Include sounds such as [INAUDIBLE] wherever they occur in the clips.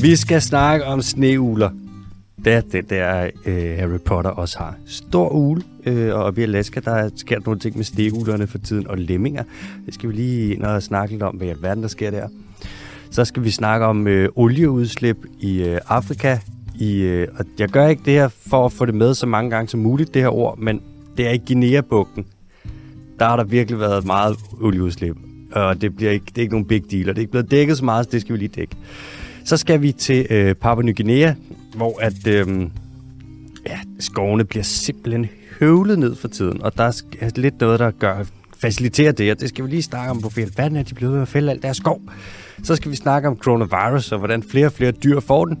Vi skal snakke om sneugler. Det er det, der øh, Harry Potter også har. Stor ule, øh, og i Alaska, der sker nogle ting med sneuglerne for tiden, og lemminger. Det skal vi lige ind og snakke lidt om, hvad i alverden der sker der. Så skal vi snakke om øh, olieudslip i øh, Afrika. I, øh, og jeg gør ikke det her for at få det med så mange gange som muligt, det her ord, men det er i Guinea-bugten. Der har der virkelig været meget olieudslip, og det, bliver ikke, det er ikke nogen big deal, og det er ikke blevet dækket så meget, så det skal vi lige dække. Så skal vi til øh, Papua Ny Guinea, hvor at, øh, ja, skovene bliver simpelthen høvlet ned for tiden, og der er lidt noget, der gør faciliterer det, og det skal vi lige snakke om, på hvad er de blevet ved at fælde alt deres skov. Så skal vi snakke om coronavirus, og hvordan flere og flere dyr får den.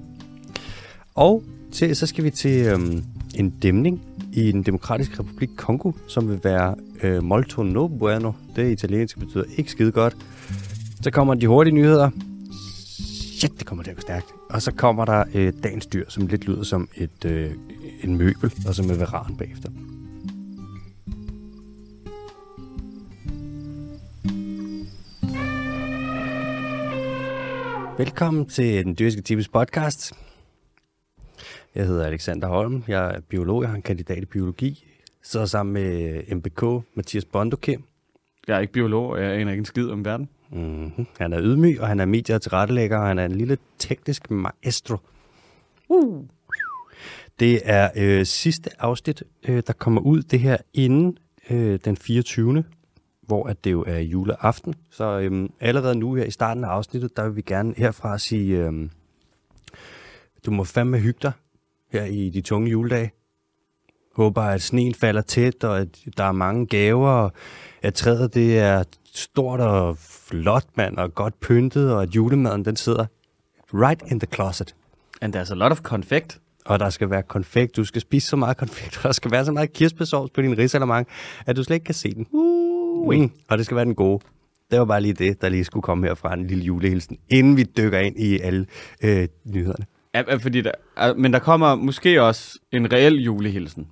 Og til, så skal vi til øhm, en dæmning i den demokratiske republik Kongo, som vil være øh, molto no bueno. Det italienske betyder ikke skide godt. Så kommer de hurtige nyheder. Shit, det kommer til at gå stærkt. Og så kommer der øh, dagens dyr, som lidt lyder som et øh, en møbel, og som er veran bagefter. Velkommen til den dyrske times podcast. Jeg hedder Alexander Holm, jeg er biolog, jeg har en kandidat i biologi. Sidder sammen med øh, MBK, Mathias Bondokim. Jeg er ikke biolog, og jeg aner ikke en skid om verden. Mm-hmm. Han er ydmyg, og han er medie- og tilrettelægger, og han er en lille teknisk maestro. Uh. Det er øh, sidste afsnit, øh, der kommer ud det her inden øh, den 24 hvor at det jo er juleaften. Så øhm, allerede nu her i starten af afsnittet, der vil vi gerne herfra sige, øhm, du må fandme hygge dig her i de tunge juledage. Håber, at sneen falder tæt, og at der er mange gaver, og at træet det er stort og flot, mand, og godt pyntet, og at julemaden den sidder right in the closet. And there's a lot of confect. Og der skal være konfekt. Du skal spise så meget konfekt, og der skal være så meget kirsebærsovs på din risalamang, at du slet ikke kan se den. Uh! Wing. Og det skal være den gode. Det var bare lige det, der lige skulle komme her fra en lille julehilsen, inden vi dykker ind i alle øh, nyhederne. Ja, fordi der, men der kommer måske også en reel julehilsen.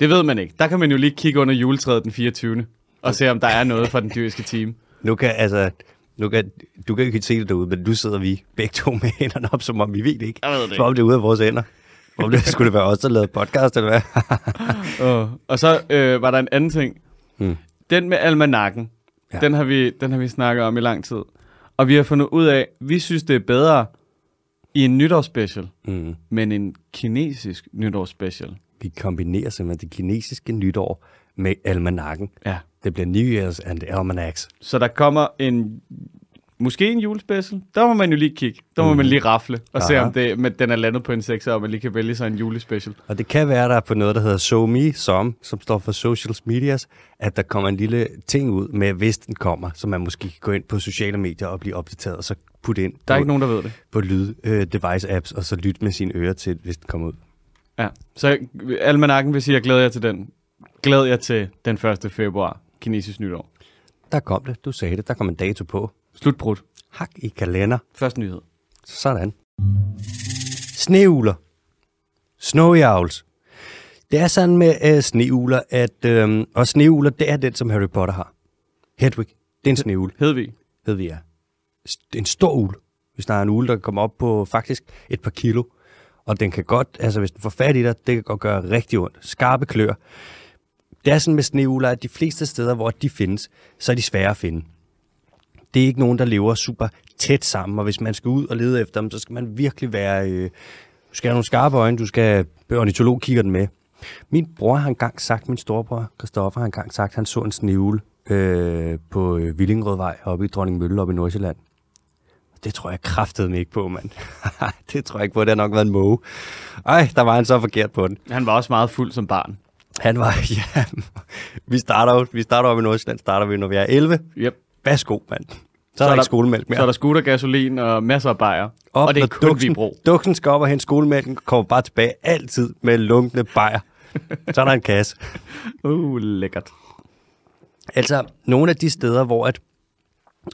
Det ved man ikke. Der kan man jo lige kigge under juletræet den 24. og se, om der er noget fra den dyriske team. Nu kan, altså, nu kan, du kan ikke se det derude, men du sidder vi begge to med hænderne op, som om vi ved det ikke. Jeg ved det Som om det er ude af vores hænder. Om det skulle det være os, der lavede podcast, eller hvad? [LAUGHS] uh, og så øh, var der en anden ting. Hmm. Den med almanakken, ja. den, har vi, den har vi snakket om i lang tid. Og vi har fundet ud af, vi synes, det er bedre i en nytårsspecial, mm. men en kinesisk nytårsspecial. Vi kombinerer simpelthen det kinesiske nytår med almanakken. Ja. Det bliver New Year's and Almanacs. Så der kommer en Måske en julespecial. Der må man jo lige kigge. Der må mm. man lige rafle og Aha. se, om det, med, den er landet på en 6, og man lige kan vælge sig en julespecial. Og det kan være, der er på noget, der hedder SoMe, som, som står for Social Medias, at der kommer en lille ting ud med, hvis den kommer, så man måske kan gå ind på sociale medier og blive opdateret, og så putte ind der er på, ikke nogen, der ved det. på lyd-device-apps, øh, og så lytte med sine ører til, hvis den kommer ud. Ja, så almanakken vil sige, at jeg glæder jer til den. Glæder jeg til den 1. februar, kinesisk nytår. Der kom det. Du sagde det. Der kom en dato på. Slutbrud. Hak i kalender. Første nyhed. Sådan. Sneugler. Snowy owls. Det er sådan med øh, sneugler, at... Øh, og sneugler, det er den, som Harry Potter har. Hedwig, det er en sneugle. Hedvig. Hedvig, ja. En stor ule. Hvis der er en ule, der kommer op på faktisk et par kilo. Og den kan godt, altså hvis den får fat i dig, det kan godt gøre rigtig ondt. Skarpe klør. Det er sådan med sneugler, at de fleste steder, hvor de findes, så er de svære at finde det er ikke nogen, der lever super tæt sammen, og hvis man skal ud og lede efter dem, så skal man virkelig være... Øh, du skal have nogle skarpe øjne, du skal... Øh, ornitolog kigger den med. Min bror har engang sagt, min storebror Kristoffer har engang sagt, at han så en snivle øh, på øh, Villingrødvej oppe i Dronning Mølle oppe i Nordsjælland. Det tror jeg kraftede mig ikke på, mand. [LAUGHS] det tror jeg ikke på, det har nok været en måge. Ej, der var han så forkert på den. Han var også meget fuld som barn. Han var, [LAUGHS] ja. Vi starter jo, vi starter oppe i Nordsjælland, starter vi, når vi er 11. Yep. Værsgo, mand. Så, så er der, der ikke skolemælk mere. Så er der scooter, gasolin og masser af bajer. Op, og det er kun duksen, Vibro. Duksen skal op og hente skolemælken, kommer bare tilbage altid med lunkende bajer. så er der en kasse. [LAUGHS] Uh, lækkert. Altså, nogle af de steder, hvor at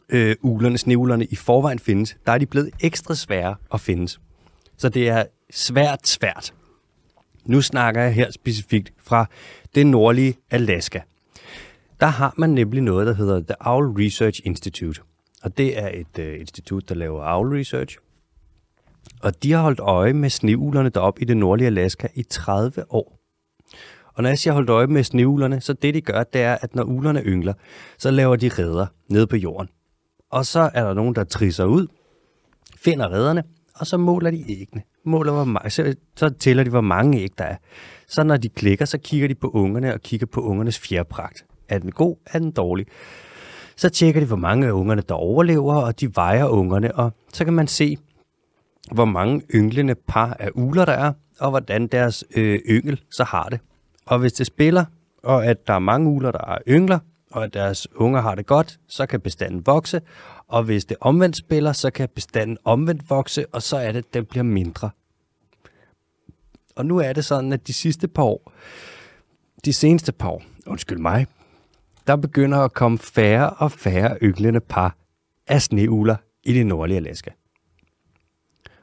øh, ulerne, sneulerne i forvejen findes, der er de blevet ekstra svære at findes. Så det er svært, svært. Nu snakker jeg her specifikt fra det nordlige Alaska. Der har man nemlig noget, der hedder The Owl Research Institute. Og det er et øh, institut, der laver owl research. Og de har holdt øje med sneuglerne deroppe i det nordlige Alaska i 30 år. Og når jeg siger holdt øje med sneuglerne, så det de gør, det er, at når uglerne yngler, så laver de redder nede på jorden. Og så er der nogen, der trisser ud, finder redderne, og så måler de æggene. Måler, hvor mange, så, så tæller de, hvor mange æg der er. Så når de klikker, så kigger de på ungerne og kigger på ungernes fjerpragt. Er den god? Er den dårlig? Så tjekker de, hvor mange af ungerne, der overlever, og de vejer ungerne, og så kan man se, hvor mange ynglende par af uler der er, og hvordan deres øh, yngel så har det. Og hvis det spiller, og at der er mange uler, der er yngler, og at deres unger har det godt, så kan bestanden vokse. Og hvis det omvendt spiller, så kan bestanden omvendt vokse, og så er det, at den bliver mindre. Og nu er det sådan, at de sidste par år, de seneste par år, undskyld mig, der begynder at komme færre og færre ynglende par af sneugler i det nordlige Alaska.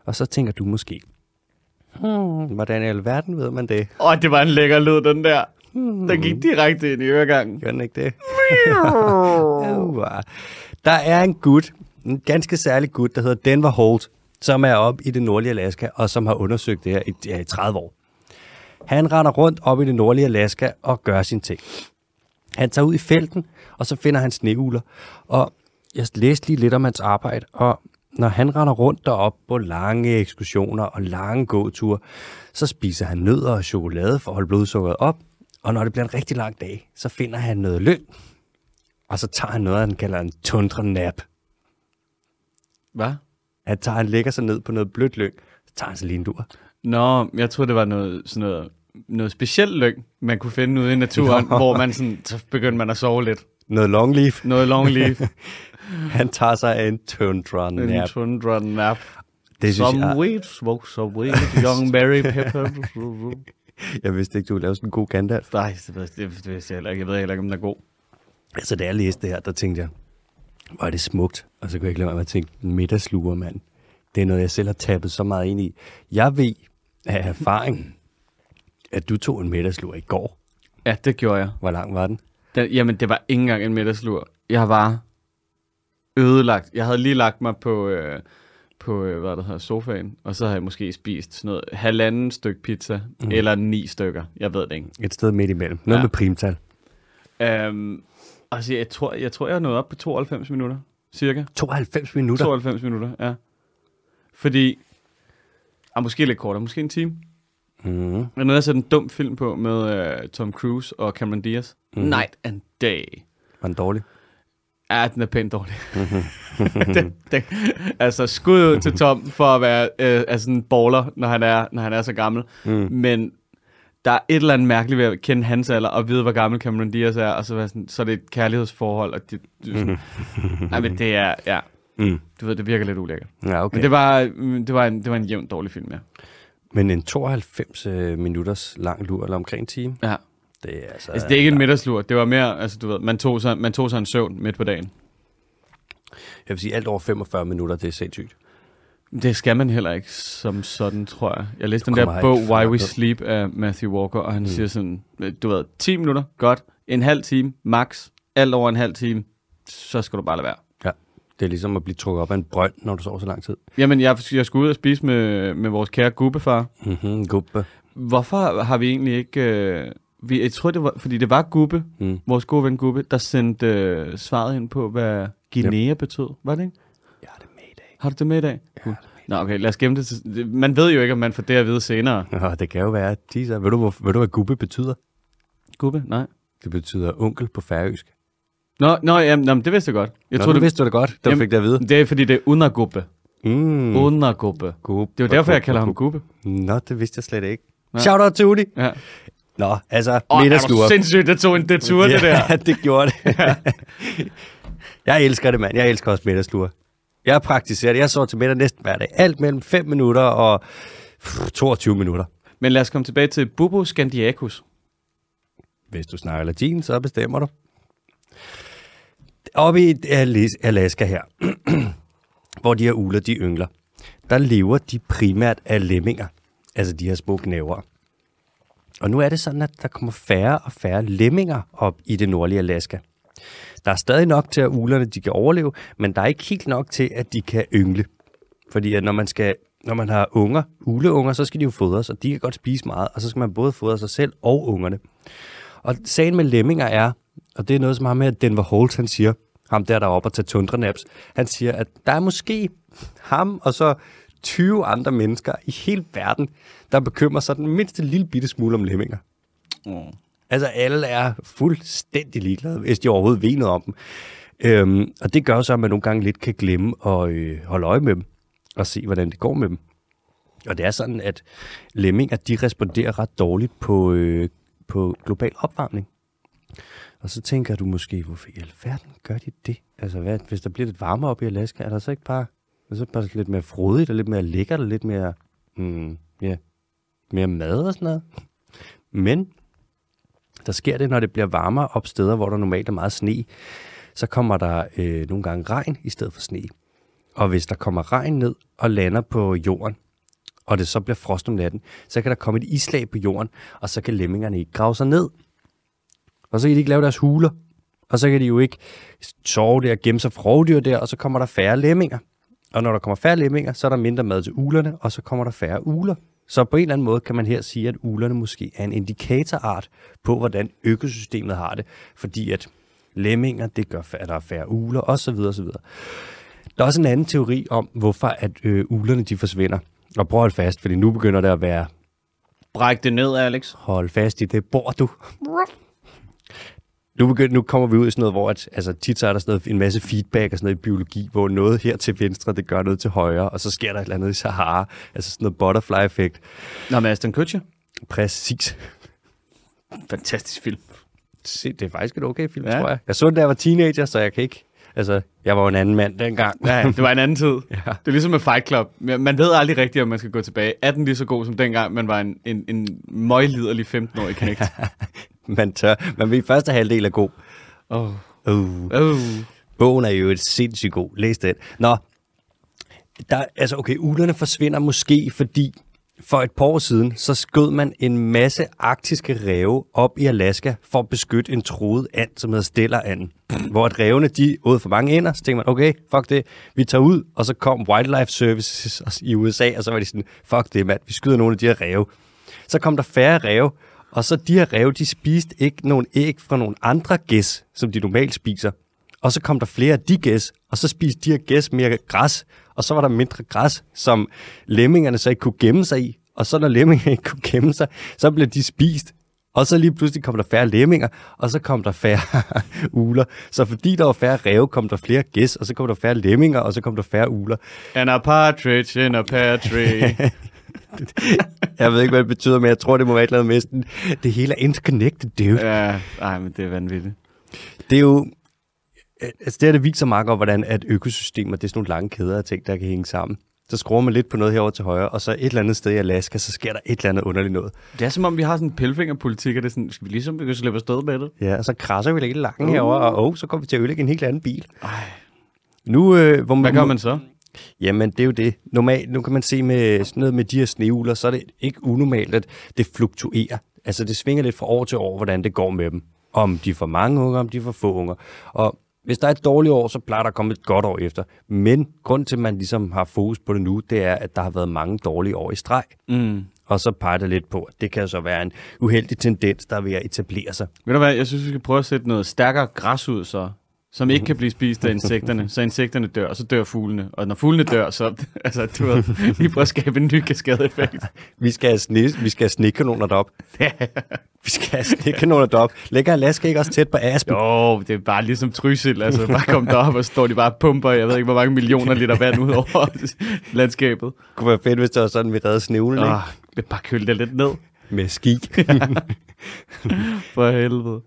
Og så tænker du måske, hmm, hvordan i alverden ved man det? Åh, oh, det var en lækker lyd, den der. Hmm. Den gik direkte ind i øregangen. Gør den ikke det? [LAUGHS] der er en gut, en ganske særlig gut, der hedder Denver Holt, som er op i det nordlige Alaska, og som har undersøgt det her i, ja, i 30 år. Han render rundt op i det nordlige Alaska og gør sin ting. Han tager ud i felten, og så finder han sneugler. Og jeg læste lige lidt om hans arbejde, og når han render rundt derop på lange ekskursioner og lange gåture, så spiser han nødder og chokolade for at holde blodsukkeret op. Og når det bliver en rigtig lang dag, så finder han noget lyng. Og så tager han noget, han kalder en tundra nap. Hvad? Han tager, han lægger sig ned på noget blødt lyng, så tager han sig lige en dur. Nå, jeg tror det var noget, sådan noget, noget specielt lyng, man kunne finde ude i naturen, [LAUGHS] Nå. hvor man sådan, så begyndte man at sove lidt. Noget long leaf. Noget long leaf. [LAUGHS] Han tager sig en tundra nap. En tundra nap. Det synes some jeg... weed, smoke some weed, young Mary Pepper. [LAUGHS] jeg vidste ikke, du ville lave sådan en god Gandalf. Nej, det, det, vidste jeg heller ikke. Jeg ved heller ikke, om den er god. Altså, da jeg læste det her, der tænkte jeg, hvor er det smukt. Og så kunne jeg ikke lade mig at tænke, middagslure, mand. Det er noget, jeg selv har tappet så meget ind i. Jeg ved af erfaring, at du tog en middagslur i går. Ja, det gjorde jeg. Hvor lang var den? den jamen, det var ikke engang en middagslur. Jeg var ødelagt. Jeg havde lige lagt mig på, øh, på øh, hvad der hedder, sofaen, og så havde jeg måske spist sådan noget halvanden stykke pizza, mm. eller ni stykker. Jeg ved det ikke. Et sted midt imellem. Noget ja. med primtal. Um, altså, jeg tror, jeg tror, jeg er nået op på 92 minutter, cirka. 92 minutter? 92 minutter, ja. Fordi, ah, måske lidt kortere, måske en time. Mm. Jeg nåede at sætte en dum film på med uh, Tom Cruise og Cameron Diaz. Mm. Night and Day. Var den dårlig? Ja, den er pænt dårlig. [LAUGHS] den, den, altså, skud ud til Tom for at være øh, altså en baller, når han er, når han er så gammel. Mm. Men der er et eller andet mærkeligt ved at kende hans alder, og vide, hvor gammel Cameron Diaz er, og så, være sådan, så er det et kærlighedsforhold. Og det, det, sådan, [LAUGHS] nej, men det er, ja, mm. du ved, det virker lidt ulækkert. Ja, okay. Men det var, det, var en, det var en jævnt dårlig film, ja. Men en 92 øh, minutters lang lur, eller omkring en time? Ja. Det er, altså, altså, det er ikke en middagslur. Det var mere, altså du ved, man tog sig, man tog sig en søvn midt på dagen. Jeg vil sige, alt over 45 minutter, det er sindssygt. Det skal man heller ikke som sådan, tror jeg. Jeg læste den der bog, Why We Sleep, af Matthew Walker, og han mm. siger sådan, du ved, 10 minutter, godt. En halv time, max. Alt over en halv time, så skal du bare lade være. Ja, det er ligesom at blive trukket op af en brønd, når du sover så lang tid. Jamen, jeg, jeg skulle ud og spise med, med vores kære gubbefar. Mm-hmm, gubbe. Hvorfor har vi egentlig ikke... Øh, vi, jeg tror, det var, fordi det var Gubbe, mm. vores gode ven Gubbe, der sendte øh, svaret ind på, hvad Guinea yep. betød. Var det ikke? Jeg har det med i dag. Har du det med i dag? Ja, det Nå, okay, lad os gemme det. Til, man ved jo ikke, om man får det at vide senere. Nå, det kan jo være teaser. Ved du, hvor, ved du hvad gubbe betyder? Gubbe? Nej. Det betyder onkel på færøsk. Nå, nå jamen, jamen, det vidste jeg godt. Jeg nå, tror, du vidste du det godt, da du fik det at vide. Det er, fordi det er undergubbe. Mm. Undergubbe. Gubbe. Det jo derfor, jeg kalder ham Gubbe. Nå, det vidste jeg slet ikke. Ja. Shout out til Udi. Ja. Nå, altså, oh, middagslure. Åh, sindssygt, det tog en detur, ja, det der. Ja, [LAUGHS] det gjorde det. [LAUGHS] jeg elsker det, mand. Jeg elsker også middagslure. Jeg praktiserer det. Jeg så til middag næsten hver dag. Alt mellem 5 minutter og 22 minutter. Men lad os komme tilbage til Bubo Scandiacus. Hvis du snakker latin, så bestemmer du. Oppe i Alaska her, [CLEARS THROAT] hvor de her uler, de yngler, der lever de primært af lemminger, altså de her små knæver. Og nu er det sådan, at der kommer færre og færre lemminger op i det nordlige Alaska. Der er stadig nok til, at ulerne de kan overleve, men der er ikke helt nok til, at de kan yngle. Fordi at når man skal når man har unger, uleunger, så skal de jo fodres, og de kan godt spise meget, og så skal man både fodre sig selv og ungerne. Og sagen med lemminger er, og det er noget, som har med Denver Holt, han siger, ham der, der er oppe og tager tundranaps, han siger, at der er måske ham og så 20 andre mennesker i hele verden, der bekymrer sig den mindste lille bitte smule om lemminger. Mm. Altså alle er fuldstændig ligeglade, hvis de overhovedet ved noget om dem. Øhm, og det gør så, at man nogle gange lidt kan glemme at øh, holde øje med dem og se, hvordan det går med dem. Og det er sådan, at lemminger, de responderer ret dårligt på, øh, på global opvarmning. Og så tænker du måske, hvorfor i alverden gør de det? Altså, hvad, hvis der bliver lidt varmere op i Alaska, er der så ikke bare, er så bare lidt mere frodigt, og lidt mere lækkert, og lidt mere, mm, ja, mere mad og sådan noget? Men der sker det, når det bliver varmere op steder, hvor der normalt er meget sne, så kommer der øh, nogle gange regn i stedet for sne. Og hvis der kommer regn ned og lander på jorden, og det så bliver frost om natten, så kan der komme et islag på jorden, og så kan lemmingerne ikke grave sig ned. Og så kan de ikke lave deres huler, og så kan de jo ikke sove der og gemme sig fra rovdyr der, og så kommer der færre lemminger. Og når der kommer færre lemminger, så er der mindre mad til ulerne, og så kommer der færre uler. Så på en eller anden måde kan man her sige, at ulerne måske er en indikatorart på, hvordan økosystemet har det. Fordi at lemminger, det gør, at der er færre uler, osv. osv. Der er også en anden teori om, hvorfor at øh, ulerne de forsvinder. Og prøv at holde fast, fordi nu begynder det at være... Bræk det ned, Alex. Hold fast i det bor du. Nu, begynder, nu kommer vi ud i sådan noget, hvor at, altså, tit så er der sådan noget, en masse feedback og sådan noget i biologi, hvor noget her til venstre, det gør noget til højre, og så sker der et eller andet i Sahara. Altså sådan noget butterfly-effekt. Nå, med Aston Kutcher? Præcis. Fantastisk film. Se, det er faktisk et okay film, ja. tror jeg. Jeg så den, da jeg var teenager, så jeg kan ikke... Altså, jeg var jo en anden mand dengang. Ja, det var en anden tid. [LAUGHS] ja. Det er ligesom med Fight Club. Man ved aldrig rigtigt, om man skal gå tilbage. Er den lige så god som dengang, man var en, en, en møgliderlig 15-årig knægt? [LAUGHS] [LAUGHS] man tør. Man vil første halvdel er god. Oh. Uh. Uh. Bogen er jo et sindssygt god. Læs den. Nå, der, altså okay, ulerne forsvinder måske, fordi for et par år siden, så skød man en masse arktiske ræve op i Alaska for at beskytte en troet and, som hedder Stelleranden. Hvor at rævene, de åd for mange ender, så tænkte man, okay, fuck det, vi tager ud, og så kom Wildlife Services i USA, og så var de sådan, fuck det mand, vi skyder nogle af de her ræve. Så kom der færre ræve, og så de her ræve, de spiste ikke nogen æg fra nogle andre gæs, som de normalt spiser. Og så kom der flere af de gæs, og så spiste de her gæs mere græs, og så var der mindre græs, som lemmingerne så ikke kunne gemme sig i. Og så når lemmingerne ikke kunne gemme sig, så blev de spist. Og så lige pludselig kom der færre lemminger, og så kom der færre [LAUGHS] uler. Så fordi der var færre ræve, kom der flere gæs, og så kom der færre lemminger, og så kom der færre uler. And a partridge in a pear tree. [LAUGHS] [LAUGHS] jeg ved ikke, hvad det betyder, men jeg tror, det må være et eller andet med sådan, det hele er interconnected, dude. Ja, nej, men det er vanvittigt. Det er jo, altså det her, det viser meget godt, hvordan at økosystemer, det er sådan nogle lange kæder af ting, der kan hænge sammen. Så skruer man lidt på noget herover til højre, og så et eller andet sted i Alaska, så sker der et eller andet underligt noget. Det er som om, vi har sådan en pelfingerpolitik, og det er sådan, skal vi ligesom vi kan slippe afsted med det? Ja, og så krasser vi lidt lange uh. herover, og oh, så kommer vi til at ødelægge en helt anden bil. Ej. Nu, øh, hvor man, Hvad gør man så? Jamen, det er jo det. Normalt, nu kan man se med sådan noget med de her sneuler, så er det ikke unormalt, at det fluktuerer. Altså, det svinger lidt fra år til år, hvordan det går med dem. Om de får mange unger, om de får få unger. Og hvis der er et dårligt år, så plejer der at komme et godt år efter. Men grund til, at man ligesom har fokus på det nu, det er, at der har været mange dårlige år i streg. Mm. Og så peger det lidt på, at det kan så være en uheldig tendens, der er ved at etablere sig. Ved du hvad, jeg synes, vi skal prøve at sætte noget stærkere græs ud så, som ikke kan blive spist af insekterne, så insekterne dør, og så dør fuglene. Og når fuglene dør, så [LAUGHS] altså, du ved, vi prøver at skabe en ny kaskadeeffekt. [LAUGHS] vi skal have, sne, vi skal have snekanoner derop. [LAUGHS] vi skal have snekanoner derop. Lægger Alaska ikke også tæt på Aspen? Jo, det er bare ligesom Trysil. Altså, bare kom derop, og står de bare pumper, jeg ved ikke, hvor mange millioner liter vand ud over landskabet. Det kunne være fedt, hvis det var sådan, vi redde snevlen, ikke? Oh, bare køle det lidt ned. Med ski. For helvede.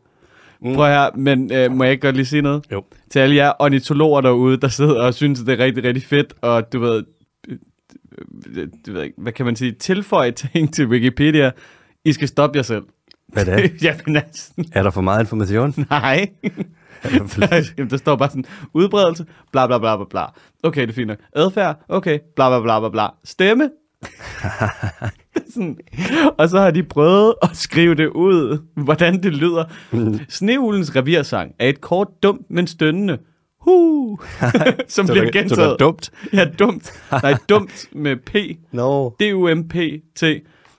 Mm. Prøv her, men øh, må jeg ikke godt lige sige noget? Jo. Til alle jer ornitologer derude, der sidder og synes, at det er rigtig, rigtig fedt, og du ved, øh, du ved hvad kan man sige, tilføje ting til Wikipedia. I skal stoppe jer selv. Hvad er det? [LAUGHS] Jamen, altså. Er der for meget information? [LAUGHS] Nej. [LAUGHS] Jamen, der står bare sådan, udbredelse, bla bla bla bla bla. Okay, det er fint nok. Adfærd, okay, bla bla bla bla bla. Stemme, sådan. Og så har de prøvet at skrive det ud, hvordan det lyder. Mm. Sneulens revirsang er et kort, dumt, men stønnende Hu, [LAUGHS] som Så bliver det- Så det gentaget. er dumt. Ja, dumt. Nej, dumt med P. No. D-U-M-P-T,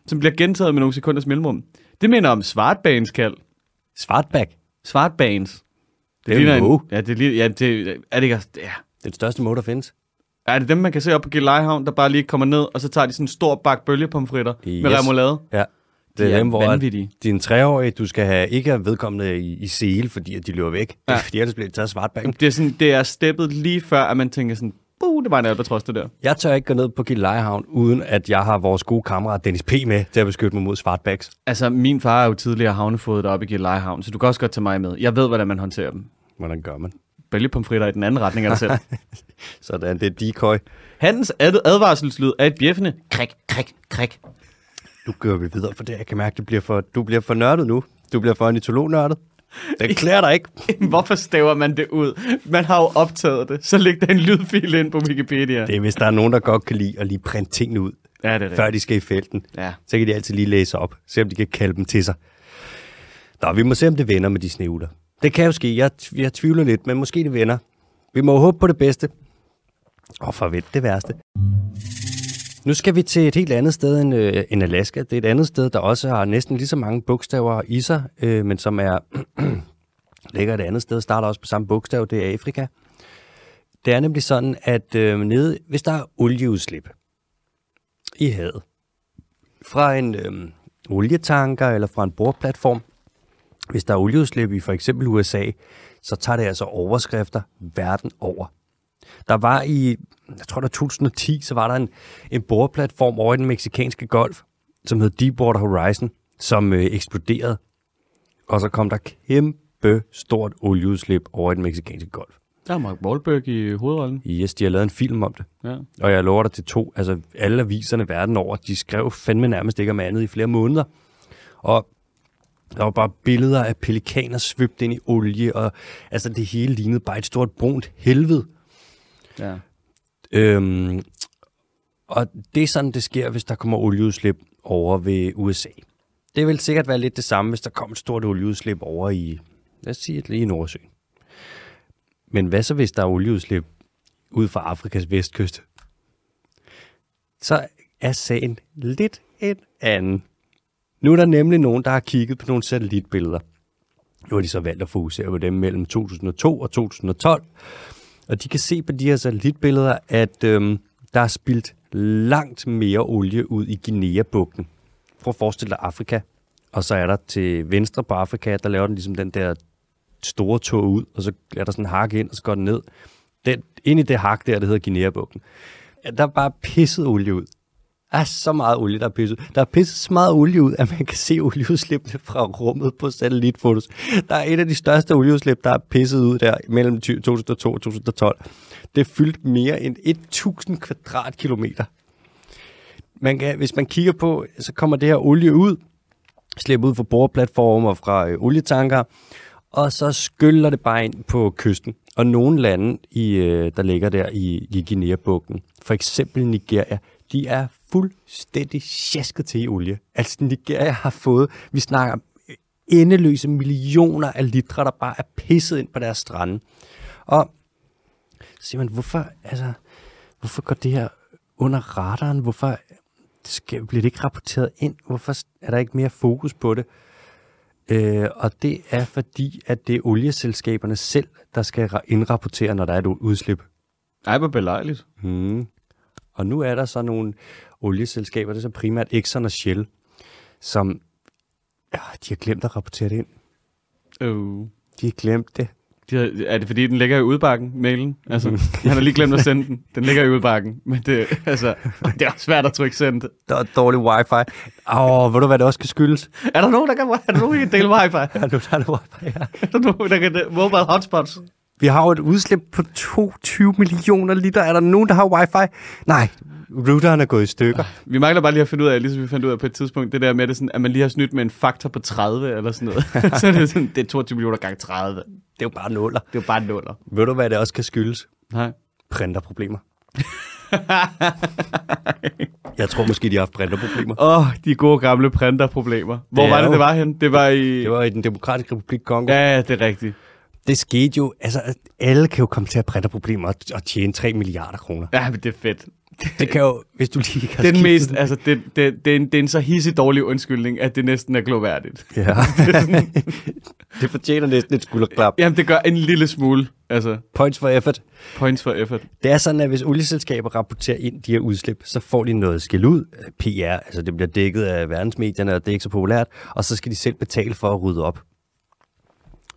som bliver gentaget med nogle sekunders mellemrum. Det minder om svartbagens kald. Svartback. Svartbagens. Det er ligner en. Ja, det, ligner- ja, det er det ikke... Ja. Det er den største måde, der findes. Er det dem, man kan se op på Gillelejehavn, der bare lige kommer ned, og så tager de sådan en stor bak bølgepomfritter yes. med remoulade? Ja. Det De er er dem, hvor vanvittige. din treårige, du skal have ikke have vedkommende i, i sele, fordi at de løber væk. Ja. Fordi ellers bliver det taget svartback. Det er, sådan, det er steppet lige før, at man tænker sådan, buh, det var en albatros, det der. Jeg tør ikke gå ned på Gillelejehavn, uden at jeg har vores gode kammerat Dennis P. med til at beskytte mig mod svartbacks. Altså, min far er jo tidligere havnefodet deroppe i Gillelejehavn, så du kan også godt tage mig med. Jeg ved, hvordan man håndterer dem. Hvordan gør man? Bølgepomfritter i den anden retning af dig selv. [LAUGHS] Sådan, det er decoy. Hans ad- advarselslyd er et bjeffende krik, krik, krik. Nu gør vi videre, for det jeg kan mærke, du bliver for, du bliver for nørdet nu. Du bliver for ornitolognørdet. Det [LAUGHS] klæder dig ikke. [LAUGHS] Hvorfor staver man det ud? Man har jo optaget det. Så læg der en lydfil ind på Wikipedia. Det er, hvis der er nogen, der godt kan lide at lige printe tingene ud, ja, det er det. før de skal i felten. Ja. Så kan de altid lige læse op, se om de kan kalde dem til sig. Nå, vi må se, om det vender med de sneuler. Det kan jo ske. Jeg, jeg tvivler lidt, men måske det vender. Vi må håbe på det bedste. Og forvent det værste. Nu skal vi til et helt andet sted end, øh, end Alaska. Det er et andet sted, der også har næsten lige så mange bogstaver i sig, øh, men som er [CLEARS THROAT] ligger et andet sted, starter også på samme bogstav, det er Afrika. Det er nemlig sådan, at øh, nede, hvis der er olieudslip i havet, fra en øh, olietanker eller fra en boreplatform, hvis der er olieudslip i for eksempel USA, så tager det altså overskrifter verden over. Der var i, jeg tror det var 2010, så var der en, en boreplatform over i den meksikanske golf, som hed Deepwater Horizon, som øh, eksploderede. Og så kom der kæmpe stort olieudslip over i den meksikanske golf. Der er Mark Wahlberg i hovedrollen. Yes, de har lavet en film om det. Ja. Og jeg lover dig til to. Altså, alle aviserne verden over, de skrev fandme nærmest ikke om andet i flere måneder. Og der var bare billeder af pelikaner svøbt ind i olie, og altså det hele lignede bare et stort brunt helvede. ja. Øhm, og det er sådan, det sker, hvis der kommer olieudslip over ved USA. Det vil sikkert være lidt det samme, hvis der kommer et stort olieudslip over i, lad os sige, lige i Nordsøen. Men hvad så, hvis der er olieudslip ud fra Afrikas vestkyst? Så er sagen lidt en anden. Nu er der nemlig nogen, der har kigget på nogle satellitbilleder. Nu har de så valgt at fokusere på dem mellem 2002 og 2012. Og de kan se på de her satellitbilleder, at øhm, der er spildt langt mere olie ud i Guinea-bugten. Prøv at forestille dig Afrika, og så er der til venstre på Afrika, der laver den ligesom den der store tog ud, og så er der sådan en hak ind, og så går den ned. Den, ind i det hak der, der hedder Guinea-bugten, ja, der er bare pisset olie ud. Er så meget olie, der er pisset. Der er pisset så meget olie ud, at man kan se olieudslippene fra rummet på satellitfotos. Der er et af de største olieudslip, der er pisset ud der mellem 2002 og 2012. Det er fyldt mere end 1000 kvadratkilometer. Man kan, hvis man kigger på, så kommer det her olie ud, slipper ud fra boreplatformer fra øh, olietanker, og så skyller det bare ind på kysten. Og nogle lande, i, øh, der ligger der i, i Guinea-bugten, for eksempel Nigeria, de er fuldstændig sjasket til i olie. Altså Nigeria har fået, vi snakker endeløse millioner af litre, der bare er pisset ind på deres strande. Og så siger man, hvorfor, altså, hvorfor går det her under radaren? Hvorfor skal, bliver det ikke rapporteret ind? Hvorfor er der ikke mere fokus på det? Øh, og det er fordi, at det er olieselskaberne selv, der skal ra- indrapportere, når der er et udslip. Ej, hvor belejligt. Hmm. Og nu er der så nogle olieselskaber, det er så primært Exxon og Shell, som ja, de har glemt at rapportere det ind. Uh. De har glemt det. De har, er det fordi, den ligger i udbakken, mailen? Altså, [LAUGHS] han har lige glemt at sende den. Den ligger i udbakken. Men det, altså, det er svært at trykke send. Der er dårlig wifi. Åh, oh, ved du, hvad det også kan skyldes? Er der nogen, der kan, er der nogen, der kan dele wifi? [LAUGHS] Nu der er der wifi, ja. Er der nogen, der kan mobile hotspots? Vi har jo et udslip på 22 millioner liter. Er der nogen, der har wifi? Nej, routeren er gået i stykker. Vi mangler bare lige at finde ud af, ligesom vi fandt ud af på et tidspunkt, det der med, det sådan, at man lige har snydt med en faktor på 30 eller sådan noget. [LAUGHS] så er det sådan, det er 22 millioner gange 30. Det Det er jo bare nuller. er jo bare nuller. Ved du, hvad det også kan skyldes? Nej. Printerproblemer. [LAUGHS] Jeg tror måske, de har haft printerproblemer. Åh, oh, de gode gamle printerproblemer. Hvor Det var det, jo- det var hen? Det var i... Det var i den demokratiske republik Kongo. Ja, ja, det er rigtigt. Det skete jo, altså alle kan jo komme til at printe problemer og, tjene 3 milliarder kroner. Ja, men det er fedt. Det kan jo, hvis du lige kan Det er den mest, altså, det, det, det, er en, det er en så hissig dårlig undskyldning, at det næsten er gloværdigt. Ja. [LAUGHS] [LAUGHS] det fortjener næsten et skulderklap. Jamen, det gør en lille smule. Altså, Points for effort. points for effort. Det er sådan, at hvis olieselskaber rapporterer ind de her udslip, så får de noget skæld ud. PR, altså det bliver dækket af verdensmedierne, og det er ikke så populært. Og så skal de selv betale for at rydde op.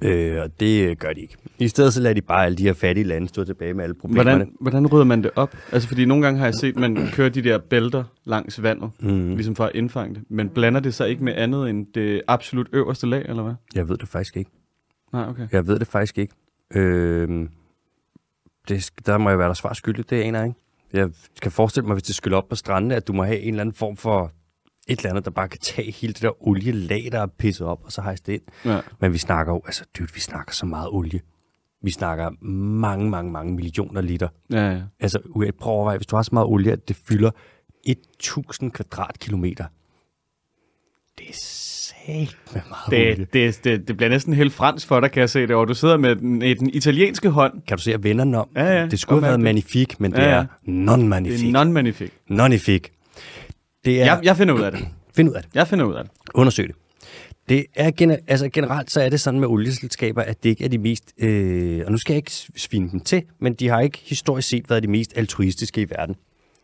Øh, og det gør de ikke. I stedet så lader de bare alle de her fattige lande stå tilbage med alle problemerne. Hvordan, hvordan rydder man det op? Altså, fordi nogle gange har jeg set, at man kører de der bælter langs vandet, mm. ligesom for at indfange det. Men blander det sig ikke med andet end det absolut øverste lag, eller hvad? Jeg ved det faktisk ikke. Nej, okay. Jeg ved det faktisk ikke. Øh, det, der må jeg være der svar skyldig, det aner jeg ikke. Jeg kan forestille mig, hvis det skyller op på strandene, at du må have en eller anden form for et eller andet, der bare kan tage hele det der olielag, der er pisset op, og så hejse det ind. Ja. Men vi snakker jo, altså dude, vi snakker så meget olie. Vi snakker mange, mange, mange millioner liter. Ja, ja. Altså, prøv at overveje, hvis du har så meget olie, at det fylder 1000 kvadratkilometer. Det er med meget olie. Det, det, det, det bliver næsten helt fransk for dig, kan jeg se det. Og du sidder med den, den italienske hånd. Kan du se, at vennerne om? Ja, ja. Det skulle have været det. magnifik, men det Ja, ja. er non-magnifik. Det er non-magnifik. Non-ifik. Det er... Jeg, jeg finder ud af det. [CLEARS THROAT] Find ud af det. Jeg finder ud af det. Undersøg det. Det er gener- altså generelt så er det sådan med olieselskaber, at det ikke er de mest, øh, og nu skal jeg ikke svine dem til, men de har ikke historisk set været de mest altruistiske i verden.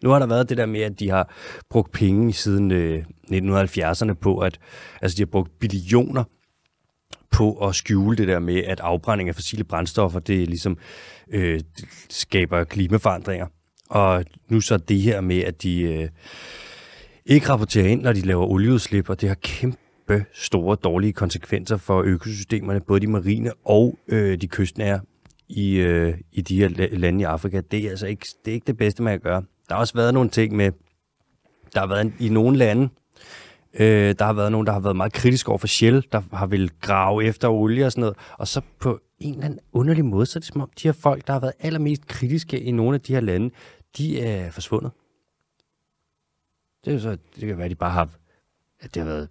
Nu har der været det der med, at de har brugt penge siden øh, 1970'erne på, at altså de har brugt billioner på at skjule det der med, at afbrænding af fossile brændstoffer, det ligesom øh, skaber klimaforandringer. Og nu så det her med, at de øh, ikke rapporterer ind, når de laver olieudslip, og det har kæmpe store dårlige konsekvenser for økosystemerne, både de marine og øh, de kystnære i, øh, i de her lande i Afrika. Det er altså ikke det, er ikke det bedste, man kan gøre. Der har også været nogle ting med, der har været en, i nogle lande, øh, der har været nogen, der har været meget kritiske over for Shell, der har vil grave efter olie og sådan noget, og så på en eller anden underlig måde, så er det som om, de her folk, der har været allermest kritiske i nogle af de her lande, de er forsvundet. Det, er så, det kan være, at de bare har, at det har været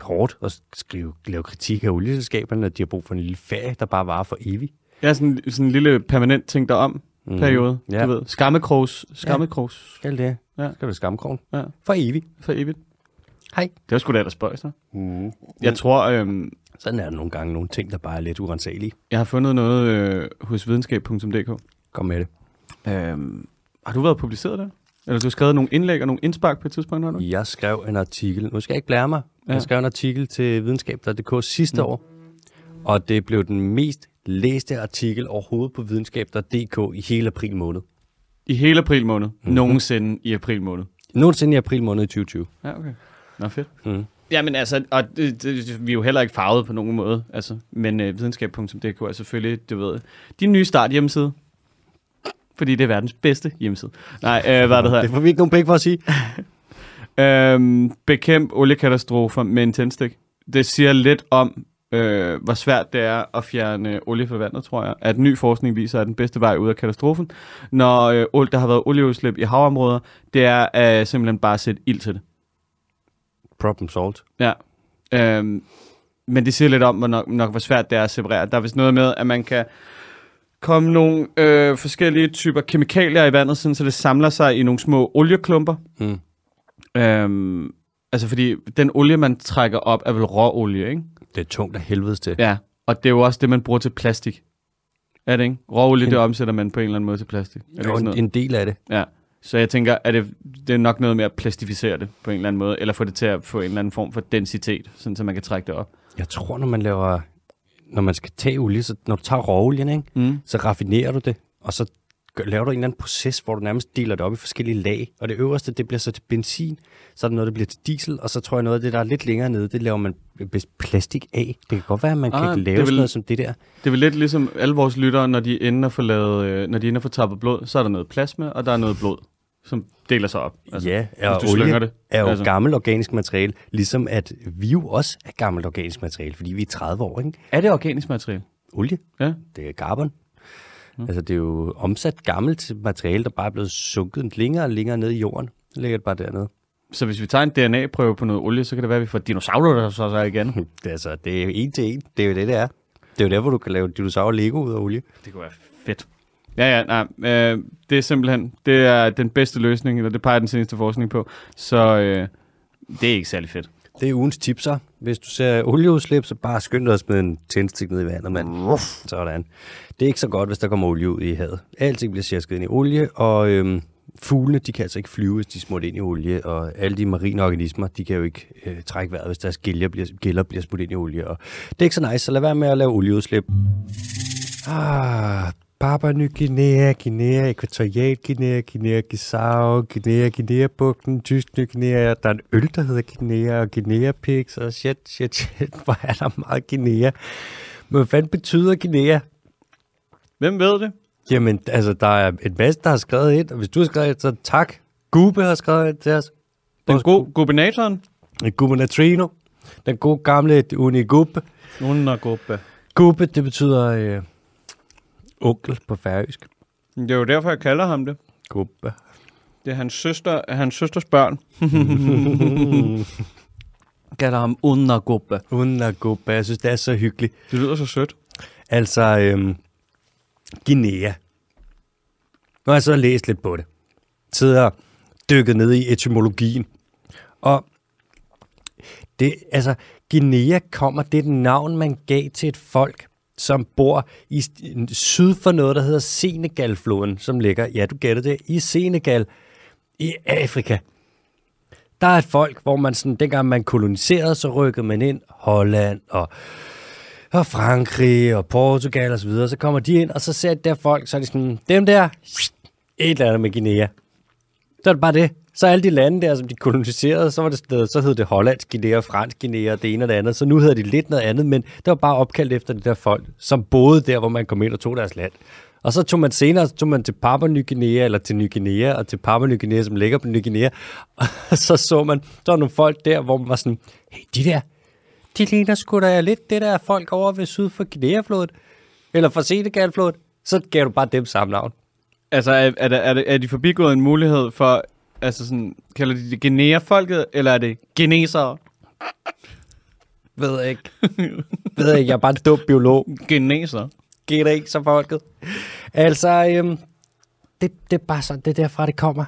hårdt at skrive, lave kritik af olieselskaberne, at de har brug for en lille ferie, der bare varer for evigt. Er sådan, sådan en lille permanent ting derom Mhm. periode. Ja. Du ved, skammekrogs. Skammekrogs. Skal det? Ja. Skal du skamkrogen? Ja. For evigt. For evigt. Hej. Det var sgu da ellers spøjs. Mm. Jeg tror, øhm, Sådan er der nogle gange nogle ting, der bare er lidt urensagelige. jeg har fundet noget øh, hos videnskab.dk. Kom med det. Øhm, har du været publiceret der? Eller du har skrevet nogle indlæg og nogle indspark på et tidspunkt, har du? Jeg skrev en artikel, nu skal jeg ikke blære mig, Ja. jeg skrev en artikel til videnskab.dk sidste mm. år, og det blev den mest læste artikel overhovedet på videnskab.dk i hele april måned. I hele april måned. Mm-hmm. Nogensinde i april måned. Nogensinde i april måned i 2020. Ja, okay. Nå, fedt. Mm. Jamen altså, og det, det, vi er jo heller ikke farvet på nogen måde, altså, men øh, videnskab.dk er selvfølgelig, du ved, din nye start hjemmeside. Fordi det er verdens bedste hjemmeside. Nej, øh, hvad det hedder. Det får vi ikke nogen penge for at sige. [LAUGHS] Øhm, bekæmp oliekatastrofer med en tændstik. Det siger lidt om, øh, hvor svært det er at fjerne olie fra vandet, tror jeg. At ny forskning viser, at den bedste vej ud af katastrofen, når øh, der har været olieudslip i havområder, det er øh, simpelthen bare at sætte ild til det. Problem solved. Ja. Øhm, men det siger lidt om, hvor nok, nok hvor svært det er at separere. Der er vist noget med, at man kan komme nogle øh, forskellige typer kemikalier i vandet, sådan, så det samler sig i nogle små olieklumper. Mm. Øhm, altså fordi den olie, man trækker op, er vel råolie, ikke? Det er tungt af helvedes til. Ja, og det er jo også det, man bruger til plastik. Er det ikke? Råolie, det omsætter man på en eller anden måde til plastik. Er det Jo, en, en del af det. Ja. Så jeg tænker, at det, det er nok noget med at plastificere det på en eller anden måde, eller få det til at få en eller anden form for densitet, sådan så man kan trække det op. Jeg tror, når man laver, når man skal tage olie, så når du tager råolien, ikke, Mm. så raffinerer du det, og så gør, laver du en eller anden proces, hvor du nærmest deler det op i forskellige lag, og det øverste, det bliver så til benzin, så er der noget, der bliver til diesel, og så tror jeg noget af det, der er lidt længere nede, det laver man plastik af. Det kan godt være, at man Ah, kan lave vel- sådan noget som det der. Det er vel lidt ligesom alle vores lyttere, når de ender for lavet, øh, når de ender for tappet blod, så er der noget plasma, og der er noget blod, som deler sig op. Altså, ja, og du olie det. er jo Altså. gammelt organisk materiale, ligesom at vi jo også er gammelt organisk materiale, fordi vi er 30 år, ikke? Er det organisk materiale? Olie, Ja. det er carbon. Mm. Altså, det er jo omsat gammelt materiale, der bare er blevet sunket længere og længere ned i jorden. Så ligger det bare dernede. Så hvis vi tager en DNA-prøve på noget olie, så kan det være, at vi får dinosaurer, der så sig igen. [LAUGHS] Det, er altså, det er jo en til en. Det er jo det, det er. Det er jo derfor, du kan lave dinosaur Lego ud af olie. Det kunne være fedt. Ja, ja, nej. Øh, det er simpelthen, det er den bedste løsning, eller det peger den seneste forskning på. Så øh, det er ikke særlig fedt. Det er ugens tipser. Hvis du ser olieudslip, så bare skynd dig at smide en tændstik ned i vandet, mand. Sådan. Det er ikke så godt, hvis der kommer olie ud i havet. Alting bliver sjasket ind i olie, og øhm, fuglene, de kan altså ikke flyve, hvis de smurt ind i olie, og alle de marine organismer, de kan jo ikke øh, trække vejret, hvis deres gælder bliver, gælder bliver smurt ind i olie. Og det er ikke så nice, så lad være med at lave olieudslip. Ah, Papua Ny Guinea, Guinea, Æquatorial Guinea, Guinea Bissau, Guinea, Guinea-bugten, Tysk Ny Guinea, der er en øl, der hedder Guinea, og Guinea Pigs, og shit, shit, shit, hvor er der meget Guinea. Men hvad betyder Guinea? Hvem ved det? Jamen, altså, der er en masse, der har skrevet ind, og hvis du har skrevet ind, så tak. Gube har skrevet ind til os. Den gode gubernatoren? Gubernatrino. Den gode gamle Unigube. Unigube. Gube, det betyder øh, onkel på færøsk. Det er jo derfor, jeg kalder ham det. Gubbe. Det er hans, søster, hans søsters børn. [LAUGHS] kalder ham Unagubbe. Unagubbe. Jeg synes, det er så hyggeligt. Det lyder så sødt. Altså, øhm, Guinea. Nu har jeg så læst lidt på det. Sidder dykket ned i etymologien. Og det, altså, Guinea kommer, det er et navn, man gav til et folk, som bor i syd for noget, der hedder Senegalfloden, som ligger, ja, du gætter det, i Senegal i Afrika. Der er et folk, hvor man sådan, dengang man koloniserede, så rykkede man ind Holland og, og Frankrig og Portugal og så videre. Så kommer de ind, og så ser de der folk, så er de sådan, dem der, et eller andet med Guinea. Så er det bare det. Så alle de lande der, som de koloniserede, så, var det, så hed det hollandsk Guinea, fransk Guinea det ene og det andet. Så nu hedder de lidt noget andet, men det var bare opkaldt efter de der folk, som boede der, hvor man kom ind og tog deres land. Og så tog man senere, så tog man til Papua Ny Guinea, eller til Ny Guinea, og til Papua Ny Guinea, som ligger på Ny Guinea. Og så så man, der var nogle folk der, hvor man var sådan, hey, de der, de ligner sgu da lidt det der folk over ved syd for Guinea-flodet, eller for Senegal-flodet. Så gav du bare dem samme navn. Altså, er, er, er, er de forbigået en mulighed for, altså sådan, kalder de det Guinea-folket, eller er det genesere? Ved jeg ikke. Ved jeg ikke, jeg er bare en dum biolog. Geneser. Geneser-folket. Altså, øhm, det, det er bare sådan, det er derfra, det kommer.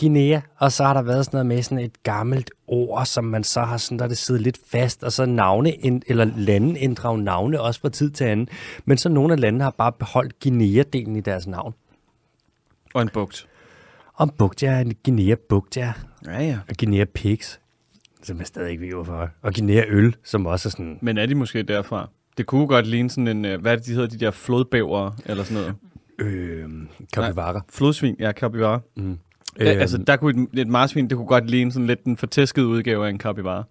Guinea, og så har der været sådan noget med sådan et gammelt ord, som man så har sådan, der det siddet lidt fast, og så navne, eller lande ændrer navne også fra tid til anden. Men så nogle af landene har bare beholdt Guinea-delen i deres navn. Og en bugt. Og en bugt, ja, en Guinea-bugt, ja. Ja, ja. Og Guinea-pigs, som jeg stadig ikke ved, hvorfor. Og Guinea-øl, som også er sådan... Men er de måske derfra? Det kunne godt ligne sådan en, øh, hvad er det, de hedder, de der flodbæver, eller sådan noget? Øh, kapivara. Flodsvin, ja, kapivara. Mm. Øh, altså, der kunne et, et marsvin, det kunne godt ligne sådan lidt den fortæskede udgave af en kapivara.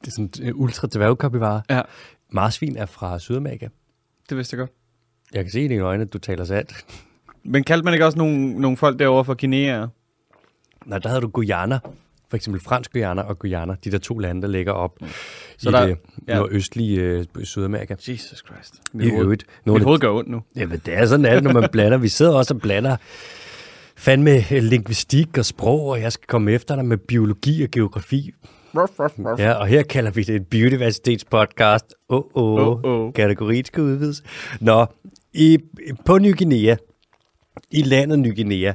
Det er sådan en ultra dværgkapivara. Ja. Marsvin er fra Sydamerika. Det vidste jeg godt. Jeg kan se i dine øjne, at du taler sandt. Men kaldte man ikke også nogle, nogle folk derovre for Guinea? Nej, der havde du Guyana. For eksempel fransk Guyana og Guyana. De der to lande, der ligger op mm. Så i der- det ja. nordøstlige øh, Sydamerika. Jesus Christ. I Mit hoved, øvrigt. mit Nogle hoved gør ondt nu. Jamen, det er sådan, det, når man blander. Vi sidder også og blander fandme øh, lingvistik og sprog, og jeg skal komme efter dig med biologi og geografi. Ja, og her kalder vi det et biodiversitetspodcast. Åh, oh, oh, Åh, åh. kategorien skal udvides. Nå, i, på Ny Guinea, i landet Ny Guinea,